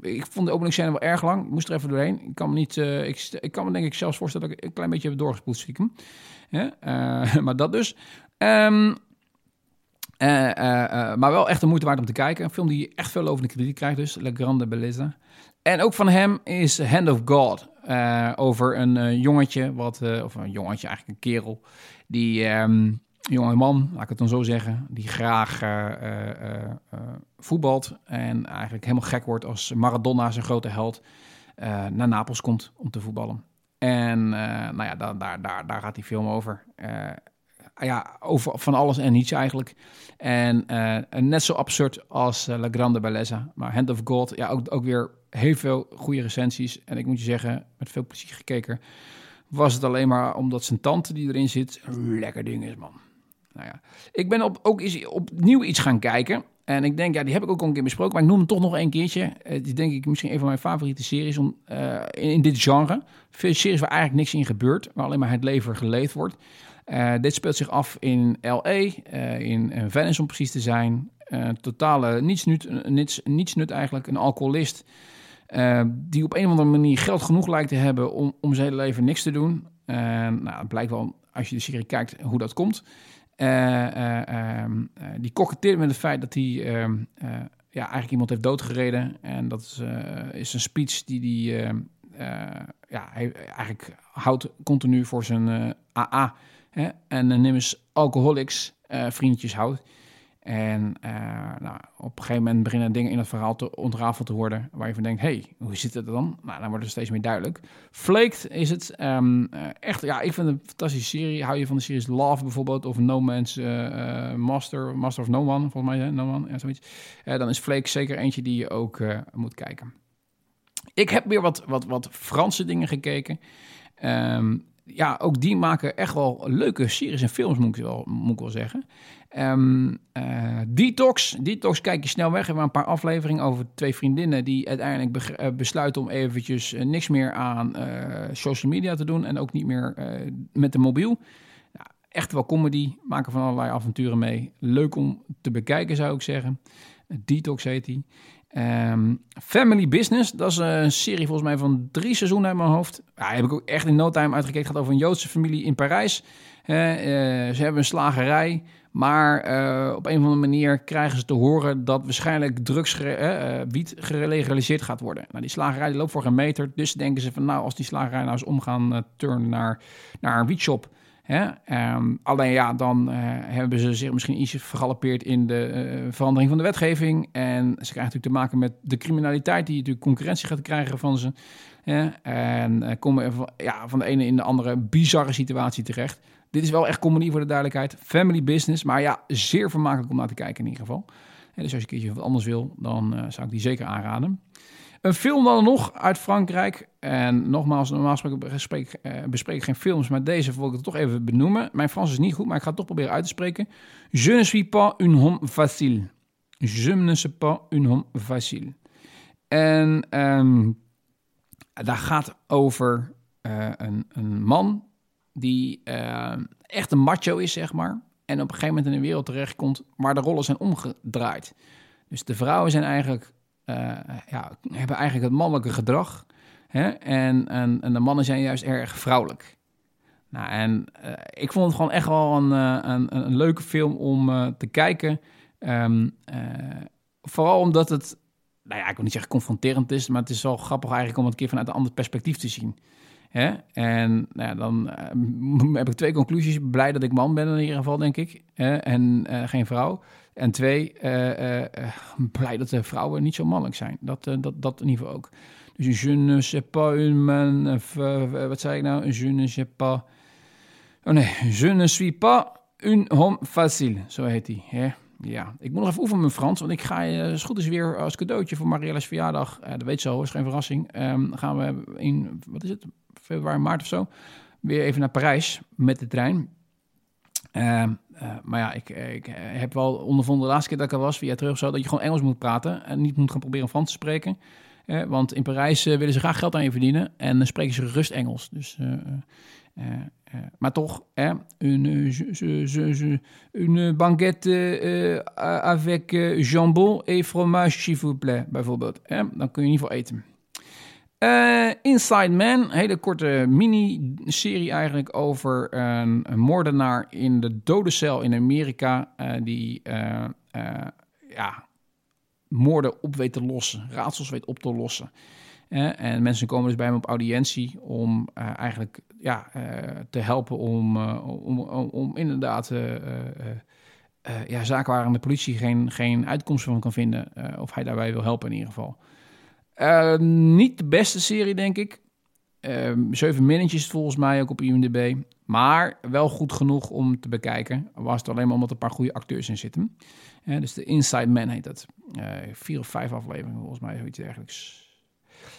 ik vond de openingsscène wel erg lang. Ik moest er even doorheen. Ik kan me niet, ik, ik, kan me denk ik zelfs voorstellen dat ik een klein beetje heb doorgespoeld stiekem. maar dat dus. Um, uh, uh, maar wel echt de moeite waard om te kijken. Een film die echt veel over de kritiek krijgt, dus La Grande Bellezza. En ook van hem is Hand of God. over een jongetje, wat, of een jongetje, eigenlijk een kerel, die, um, jonge man, laat ik het dan zo zeggen, die graag voetbalt en eigenlijk helemaal gek wordt als Maradona, zijn grote held, naar Napels komt om te voetballen. En nou ja, daar, daar, daar, daar gaat die film over ja, over van alles en niets eigenlijk. En uh, net zo absurd als uh, La Grande Bellezza. Maar Hand of God, ja, ook, ook weer heel veel goede recensies. En ik moet je zeggen, met veel plezier gekeken. Was het alleen maar omdat zijn tante die erin zit, lekker ding is, man. Nou ja, ik ben op, ook eens opnieuw iets gaan kijken. En ik denk, ja, die heb ik ook al een keer besproken, maar ik noem hem toch nog een keertje. Uh, die denk ik misschien een van mijn favoriete series om, in, in, dit genre. Veel series waar eigenlijk niks in gebeurt, waar alleen maar het leven geleefd wordt. Uh, dit speelt zich af in LA, uh, in Venice om precies te zijn. totale nietsnut, niets, nietsnut eigenlijk, een alcoholist die op een of andere manier geld genoeg lijkt te hebben om, om zijn hele leven niks te doen. nou, het blijkt wel, als je de serie kijkt, hoe dat komt. Ehm, die koketteert met het feit dat hij ehm, ja, eigenlijk iemand heeft doodgereden. En dat is, is een speech die hij ja, hij eigenlijk houdt continu voor zijn AA. En uh, Nimmers alcoholics vriendjes houdt. En uh, nou, op een gegeven moment beginnen dingen in het verhaal te ontrafeld te worden. Waar je van denkt, hey, hoe zit het dan? Nou, dan wordt het steeds meer duidelijk. Flaked is het um, echt, ja, ik vind het een fantastische serie. Hou je van de series Love bijvoorbeeld, of No Man's Master, Master of No One, volgens mij, hè? No One, ja, zoiets. dan is Flake zeker eentje die je ook moet kijken. Ik heb weer wat, wat, wat Franse dingen gekeken. Um, ja, ook die maken echt wel leuke series en films, moet ik wel, moet ik wel zeggen. Um, uh, Detox. Detox kijk je snel weg. We hebben een paar afleveringen over twee vriendinnen die uiteindelijk eh, besluiten om eventjes uh, niks meer aan social media te doen en ook niet meer met de mobiel. Echt wel comedy, maken van allerlei avonturen mee. Leuk om te bekijken zou ik zeggen. Detox heet die. Um, Family Business, dat is een serie volgens mij van drie seizoenen uit mijn hoofd. Ja, heb ik ook echt in no time uitgekeken. Het gaat over een Joodse familie in Parijs. Uh, ze hebben een slagerij, maar uh, op een of andere manier krijgen ze te horen dat waarschijnlijk drugs, wiet gaat worden. Nou, die slagerij die loopt voor een meter, dus denken ze van nou, als die slagerij nou eens omgaan turnen naar, naar een wietshop? Um, alleen ja, dan uh, hebben ze zich misschien iets vergalopeerd in de uh, verandering van de wetgeving. En ze krijgen natuurlijk te maken met de criminaliteit die natuurlijk concurrentie gaat krijgen van ze. En uh, komen van, ja, van de ene in de andere bizarre situatie terecht. Dit is wel echt comedy voor de duidelijkheid. Family business, maar ja, zeer vermakelijk om naar te kijken in ieder geval. Dus als je een keertje wat anders wil, dan zou ik die zeker aanraden. Een film dan nog uit Frankrijk. En nogmaals, normaal gesproken uh, bespreek ik geen films, maar deze wil ik het toch even benoemen. Mijn Frans is niet goed, maar ik ga het toch proberen uit te spreken. Je ne suis pas un homme facile. Je ne suis pas un homme facile. En um, daar gaat over uh, een, een, man die uh, echt een macho is, zeg maar. En op een gegeven moment in een wereld terechtkomt waar de rollen zijn omgedraaid. Dus de vrouwen zijn eigenlijk ja, hebben eigenlijk het mannelijke gedrag. Hè? En, en, en, de mannen zijn juist erg vrouwelijk. Nou, en uh, ik vond het gewoon echt wel een, uh, een, een, leuke film om te kijken. Um, vooral omdat het, nou ja, ik wil niet zeggen confronterend is, maar het is wel grappig eigenlijk om het een keer vanuit een ander perspectief te zien. Hè? En nou ja, dan heb ik twee conclusies. Blij dat ik man ben in ieder geval, denk ik. Hè? En geen vrouw. En twee, uh, uh, blij dat de vrouwen niet zo mannelijk zijn. Dat, dat, dat in ieder geval ook. Dus je ne sais pas un man... wat zei ik nou? Je ne sais pas... Oh nee, je ne suis pas un homme facile. Zo heet hij. Hè? Ja, ik moet nog even oefenen mijn Frans. Want ik ga uh, goed is weer als cadeautje voor Mariella's verjaardag. Dat weet ze al, is geen verrassing. Um, gaan we in, wat is het, februari, maart of zo... weer even naar Parijs met de trein. Uh, uh, maar ja, ik, ik, heb wel ondervonden de laatste keer dat ik er was, via terug zo, dat je gewoon Engels moet praten en niet moet gaan proberen Frans te spreken. Want in Parijs willen ze graag geld aan je verdienen en dan spreken ze gerust Engels. Dus, maar toch, une, une banquette avec jambon et fromage, s'il vous plaît, bijvoorbeeld. dan kun je ieder geval eten. Uh, Inside Man, hele korte mini-serie eigenlijk over een, moordenaar in de dodencel in Amerika. Uh, die uh, ja, moorden op weet te lossen, raadsels weet op te lossen. en mensen komen dus bij hem op audiëntie om eigenlijk ja, te helpen om, om, om, inderdaad ja, zaken waar de politie geen, geen uitkomst van kan vinden. of hij daarbij wil helpen in ieder geval. Uh, niet de beste serie, denk ik. Uh, zeven minnetjes volgens mij ook op IMDb. Maar wel goed genoeg om te bekijken. Was het alleen maar omdat er een paar goede acteurs in zitten. Uh, dus de Inside Man heet dat. Eh, vier of vijf afleveringen volgens mij, zoiets dergelijks.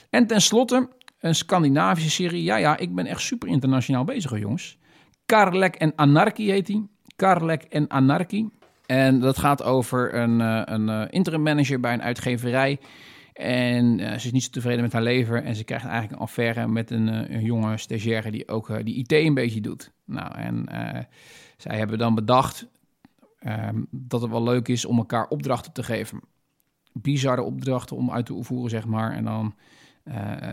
En tenslotte een Scandinavische serie. Ja, ja, ik ben echt super internationaal bezig, jongens. Karlek en Anarchy heet die. Karlek en Anarchy. En dat gaat over een, een interim manager bij een uitgeverij en uh, ze is niet zo tevreden met haar leven. En ze krijgt eigenlijk een affaire met een, uh, een jonge stagiaire die ook uh, die IT een beetje doet. Nou, en zij hebben dan bedacht ehm, dat het wel leuk is om elkaar opdrachten te geven. bizarre opdrachten om uit te voeren, zeg maar. En dan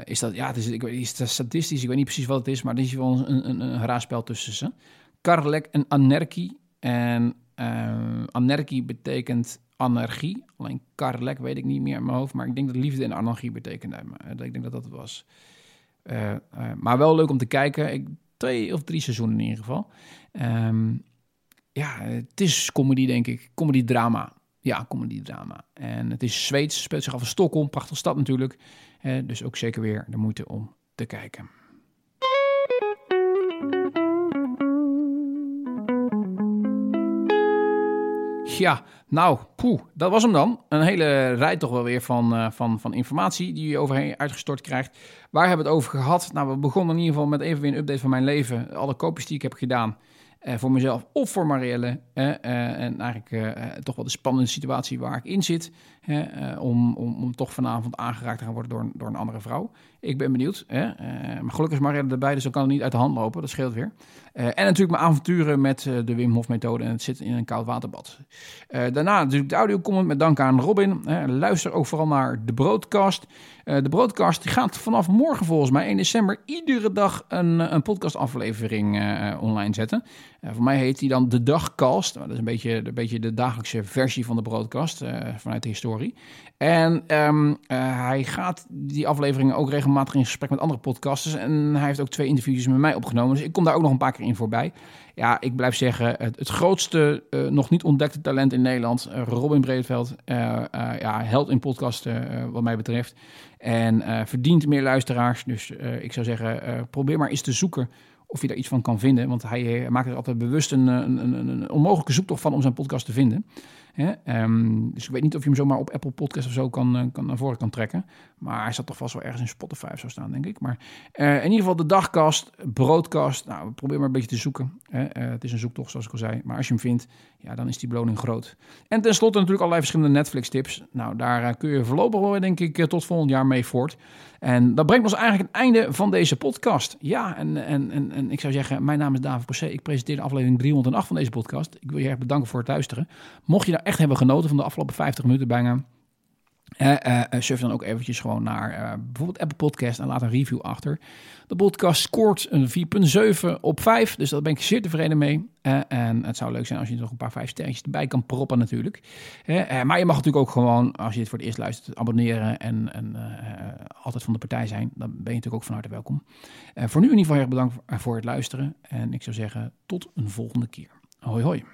is dat, ja, het is, ik is het statistisch, ik weet niet precies wat het is, maar er is wel een, een, een raarspel tussen ze. Karlek en Anerki. En uh, Anerki betekent anarchie. Alleen Karlek weet ik niet meer in mijn hoofd. Maar ik denk dat liefde en anarchie betekende. Ik denk dat dat was. Uh, uh, maar wel leuk om te kijken. Ik, twee of drie seizoenen in ieder geval. Um, ja, het is comedy, denk ik. Comedy-drama. Ja, comedy-drama. En het is Zweeds, speelt zich af in Stockholm. Prachtige stad natuurlijk. Dus ook zeker weer de moeite om te kijken. Ja, nou, poeh, dat was hem dan. Een hele rij toch wel weer van, uh, van, van informatie die je overheen uitgestort krijgt. Waar hebben we het over gehad? Nou, we begonnen in ieder geval met even weer een update van mijn leven. Alle koopjes die ik heb gedaan. Uh, voor mezelf of voor Marielle. Uh, en eigenlijk toch wel de spannende situatie waar ik in zit. Om, om, om toch vanavond aangeraakt te gaan worden door, door een andere vrouw. Ik ben benieuwd. Hè? maar gelukkig is Marielle erbij, dus dan kan het niet uit de hand lopen. Dat scheelt weer. en natuurlijk mijn avonturen met de Wim Hof methode. En het zit in een koud waterbad. daarna natuurlijk de audio comment met dank aan Robin. luister ook vooral naar de broadcast. de broadcast gaat vanaf morgen volgens mij 1 december iedere dag een, een podcastaflevering online zetten. Uh, voor mij heet die dan de dagcast. Dat is een beetje, een beetje de dagelijkse versie van de broadcast uh, vanuit de historie. En um, uh, hij gaat die afleveringen ook regelmatig in gesprek met andere podcasters. En hij heeft ook twee interviews met mij opgenomen. Dus ik kom daar ook nog een paar keer in voorbij. Ja, ik blijf zeggen, het, het grootste nog niet ontdekte talent in Nederland, Robin Breedveld. ja, held in podcast wat mij betreft. En verdient meer luisteraars. Dus ik zou zeggen, probeer maar eens te zoeken of je daar iets van kan vinden. Want hij maakt er altijd bewust een, een, een, een onmogelijke zoektocht van om zijn podcast te vinden. Hè? Um, dus ik weet niet of je hem zomaar op Apple Podcast of zo kan, uh, kan naar voren kan trekken. Maar hij zat toch vast wel ergens in Spotify of zo staan, denk ik. Maar in ieder geval de dagkast, broadcast. Nou, probeer maar een beetje te zoeken. Hè? Het is een zoektocht, zoals ik al zei. Maar als je hem vindt, ja, dan is die beloning groot. En tenslotte natuurlijk allerlei verschillende Netflix-tips. Nou, daar kun je voorlopig wel, denk ik, tot volgend jaar mee voort. En dat brengt ons eigenlijk het einde van deze podcast. Ja, en, en, en, en ik zou zeggen, mijn naam is David Possé. Ik presenteer de aflevering 308 van deze podcast. Ik wil je erg bedanken voor het luisteren. Mocht je nou echt hebben genoten van de afgelopen 50 minuten bijna... Uh, surf dan ook eventjes gewoon naar uh, bijvoorbeeld Apple Podcast en laat een review achter. De podcast scoort een 4,7 op 5, dus daar ben ik zeer tevreden mee. en het zou leuk zijn als je nog een paar 5 sterretjes erbij kan proppen natuurlijk. maar je mag natuurlijk ook gewoon, als je het voor het eerst luistert, abonneren en, en altijd van de partij zijn. Dan ben je natuurlijk ook van harte welkom. voor nu in ieder geval erg bedankt voor het luisteren. En ik zou zeggen, tot een volgende keer. Hoi hoi.